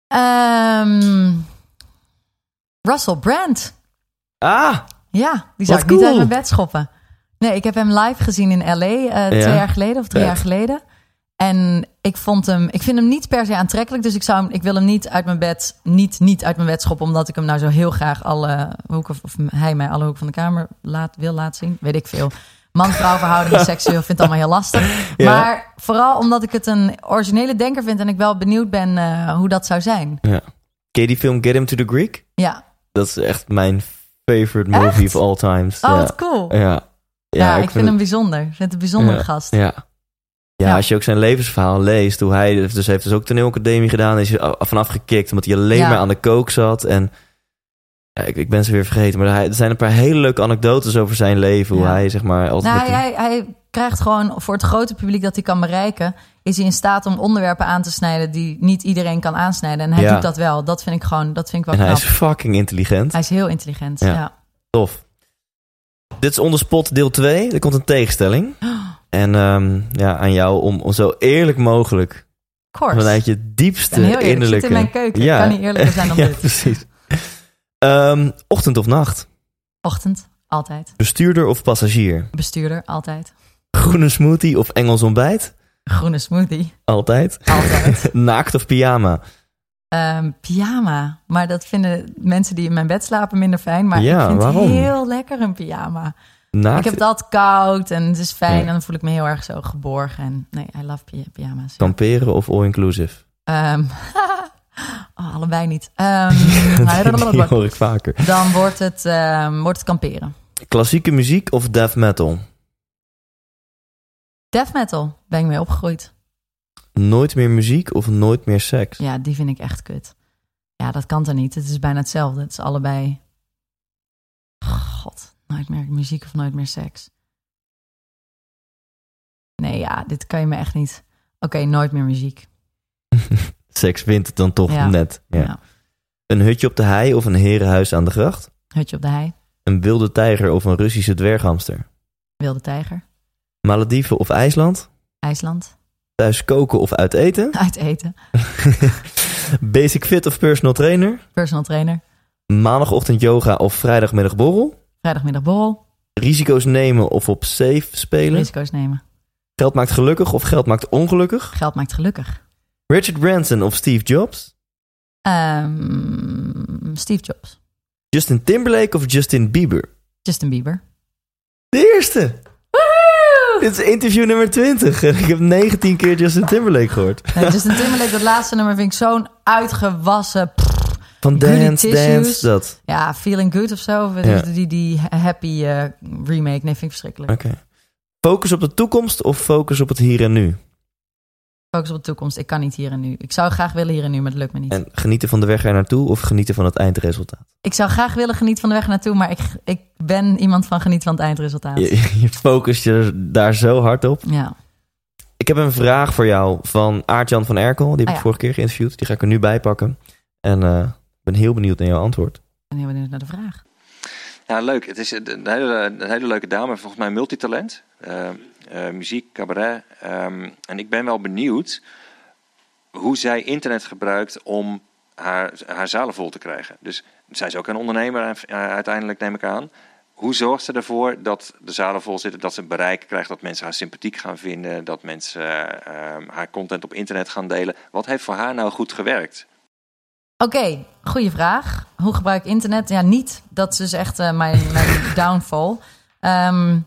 Ehm, Russell Brand. Ah, Ja, die zou ik niet uit mijn bed schoppen. Nee, ik heb hem live gezien in LA eh, twee Ja. jaar geleden of drie jaar geleden. En ik vond hem, ik vind hem niet per se aantrekkelijk. Dus ik, zou hem, ik wil hem niet uit mijn bed, niet, niet uit mijn bed schoppen. Omdat ik hem nou zo heel graag alle hoeken, of hij mij alle hoeken van de kamer laat, wil laten zien. Weet ik veel. Man-vrouw verhoudingen, seksueel, vind het allemaal heel lastig. Ja. Maar vooral omdat ik het een originele denker vind. En ik wel benieuwd ben eh, hoe dat zou zijn. ja. Ken je die film Get Him to the Greek? Ja. Dat is echt mijn favorite movie Echt? of all times. Oh, ja. wat cool. Ja, Ja, ik, vind hem bijzonder. Ik vind het een bijzondere gast. Ja. Ja, Ja. als je ook zijn levensverhaal leest, hoe hij dus heeft dus ook toneelacademie gedaan, is hij af- vanaf gekikt omdat hij alleen Ja. maar aan de kook zat en Ja, ik, ik ben ze weer vergeten, maar hij, er zijn een paar hele leuke anekdotes over zijn leven. Hoe hij zeg maar altijd... Nou, hij, hij, hij krijgt gewoon voor het grote publiek dat hij kan bereiken, is hij in staat om onderwerpen aan te snijden die niet iedereen kan aansnijden. En hij doet dat wel. Dat vind ik gewoon, dat vind ik en wel hij knap. is fucking intelligent. Hij is heel intelligent. Ja. Tof. Dit is On The Spot deel 2. Er komt een tegenstelling. En ehm, ja, aan jou om, om zo eerlijk mogelijk Course. vanuit je Ik diepste heel eerlijk. Ik innerlijke... zit in mijn keuken. Ja. Ik kan niet eerlijker zijn dan ja, dit. precies. Ehm, ochtend of nacht? Ochtend, altijd. Bestuurder of passagier? Bestuurder, altijd. Groene smoothie of Engels ontbijt? Groene smoothie, Altijd. altijd. Naakt of pyjama? Ehm, pyjama. Maar dat vinden mensen die in mijn bed slapen minder fijn. Maar Ja, ik vind waarom? het heel lekker een pyjama. Ik heb altijd koud en het is fijn. Ja. En dan voel ik me heel erg zo geborgen. En nee, I love py- pyjama's. ja. Kamperen of all-inclusive? Ehm, oh, allebei niet. Ehm, Die hoor ik vaker. dan wordt het, ehm, wordt het kamperen. Klassieke muziek of death metal? Death metal, ben ik mee opgegroeid. Nooit meer muziek of nooit meer seks? Ja, die vind ik echt kut. Ja, dat kan er niet. Het is bijna hetzelfde. Het is allebei... God, nooit meer muziek of nooit meer seks. Nee, ja, dit kan je me echt niet... Oké, nooit meer muziek. Seks wint het dan toch Ja. net. Ja. Ja. Een hutje op de hei of een herenhuis aan de gracht? Hutje op de hei, Een wilde tijger of een Russische dwerghamster? wilde tijger, Malediven of IJsland? IJsland, Thuis koken of uit eten? uit eten, Basic fit of personal trainer? personal trainer, Maandagochtend yoga of vrijdagmiddag borrel? Vrijdagmiddag borrel, Risico's nemen of op safe spelen? risico's nemen. Geld maakt gelukkig of geld maakt ongelukkig? Geld maakt gelukkig. Richard Branson of Steve Jobs? Ehm, Steve Jobs, Justin Timberlake of Justin Bieber? Justin Bieber. De eerste! Dit is interview nummer 20. Ik heb 19 keer Justin Timberlake gehoord. Nee, Justin Timberlake, dat laatste nummer vind ik zo'n uitgewassen... pff. Van Dance. Dance, dat. Ja, Feeling Good of zo. Ja. Die, die happy eh, remake. Nee, vind ik verschrikkelijk. Oké. Focus op de toekomst of focus op het hier en nu? Focus op de toekomst. Ik kan niet hier en nu. Ik zou graag willen hier en nu, maar dat lukt me niet. En genieten van de weg er naartoe of genieten van het eindresultaat? Ik zou graag willen genieten van de weg naartoe, maar ik, ik ben iemand van geniet van het eindresultaat. Je, je focust je daar zo hard op. Ja. Ik heb een vraag voor jou van Aart-Jan van Erkel. Die heb Ah, ik ja. vorige keer geïnterviewd. Die ga ik er nu bij pakken. En eh, ben heel benieuwd naar jouw antwoord. Ik ben heel benieuwd naar de vraag. Ja, leuk. Het is een hele, een hele leuke dame, volgens mij multitalent. Eh, eh, muziek, cabaret. Ehm, en ik ben wel benieuwd hoe zij internet gebruikt om haar, haar zalen vol te krijgen. Dus zij is ook een ondernemer eh, uiteindelijk, neem ik aan. Hoe zorgt ze ervoor dat de zalen vol zitten, dat ze bereik krijgt, dat mensen haar sympathiek gaan vinden, dat mensen eh, ehm, haar content op internet gaan delen? Wat heeft voor haar nou goed gewerkt? Oké, goede vraag. Hoe gebruik ik internet? Ja, niet. Dat is dus echt eh, mijn, mijn downfall. Ehm,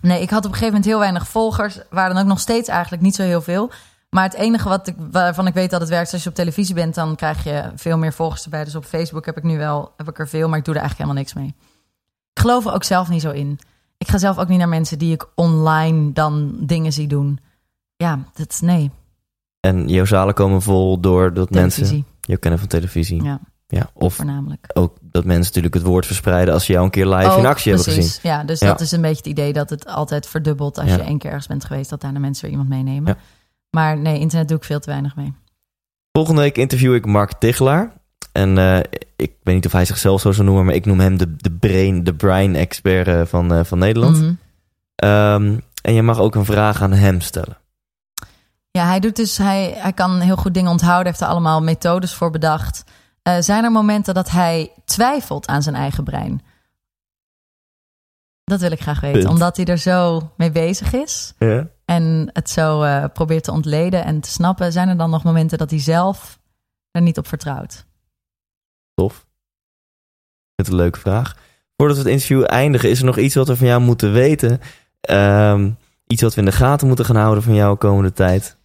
nee, ik had op een gegeven moment heel weinig volgers. Waren dan ook nog steeds eigenlijk niet zo heel veel. Maar het enige wat ik, waarvan ik weet dat het werkt, als je op televisie bent, dan krijg je veel meer volgers erbij. Dus op Facebook heb ik nu wel heb ik er veel, maar ik doe er eigenlijk helemaal niks mee. Ik geloof er ook zelf niet zo in. Ik ga zelf ook niet naar mensen die ik online dan dingen zie doen. Ja, dat is nee. En jouw zalen komen vol doordat mensen Televisie, jou kennen van televisie. ja, Ja, of voornamelijk. ook dat mensen natuurlijk het woord verspreiden als ze jou een keer live in Ook, actie hebben precies. gezien. Ja, dus Ja. dat is een beetje het idee dat het altijd verdubbelt als Ja. je één keer ergens bent geweest, dat daar de mensen weer iemand meenemen. Ja. Maar nee, internet doe ik veel te weinig mee. Volgende week interview ik Mark Tichelaar. En eh, ik weet niet of hij zichzelf zo zou noemen, maar ik noem hem de, de brain, de brain expert eh, van, eh, van Nederland. Mhm. Ehm, en je mag ook een vraag aan hem stellen. Ja, hij doet dus, hij, hij kan heel goed dingen onthouden, heeft er allemaal methodes voor bedacht. Eh, zijn er momenten dat hij twijfelt aan zijn eigen brein? Dat wil ik graag weten, Punt. omdat hij er zo mee bezig is Ja. en het zo eh, probeert te ontleden en te snappen. Zijn er dan nog momenten dat hij zelf er niet op vertrouwt? Tof. Met een leuke vraag. Voordat we het interview eindigen, is er nog iets wat we van jou moeten weten? Ehm, iets wat we in de gaten moeten gaan houden van jou komende tijd?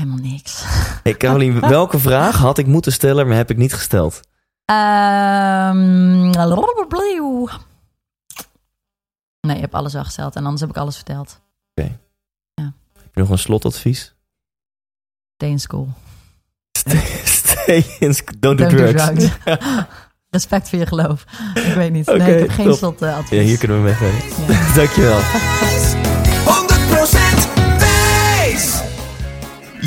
Helemaal niks. Hey Carolien, welke vraag had ik moeten stellen, maar heb ik niet gesteld? Ehm, nee, je hebt alles al gesteld en anders heb ik alles verteld. Heb je nog een slotadvies? Stay in school. Stay, stay in, sc- don't do Don't do drugs. drugs. Respect voor je geloof. Ik weet niet. Oké, nee, ik heb geen slotadvies. Ja, hier kunnen we mee verder. Ja. Dankjewel.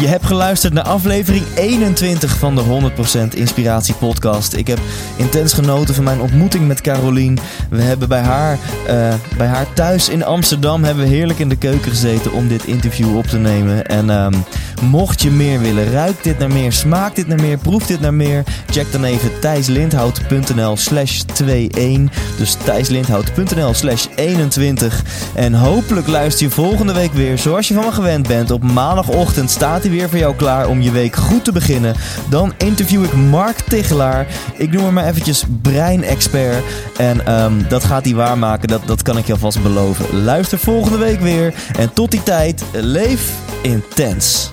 Je hebt geluisterd naar aflevering 21 van de 100% Inspiratie Podcast. Ik heb intens genoten van mijn ontmoeting met Carolien. We hebben bij haar, eh, bij haar thuis in Amsterdam hebben we heerlijk in de keuken gezeten om dit interview op te nemen. En ehm, mocht je meer willen, ruikt dit naar meer, smaakt dit naar meer, proeft dit naar meer, check dan even thijslindhout.nl slash 21. Dus thijslindhout.nl slash 21. En hopelijk luister je volgende week weer, zoals je van me gewend bent. Op maandagochtend staat hij weer voor jou klaar om je week goed te beginnen. Dan interview ik Mark Tichelaar. Ik noem hem maar eventjes breinexpert. En ehm, dat gaat hij waarmaken, dat, dat kan ik je alvast beloven. Luister volgende week weer. En tot die tijd, leef intens.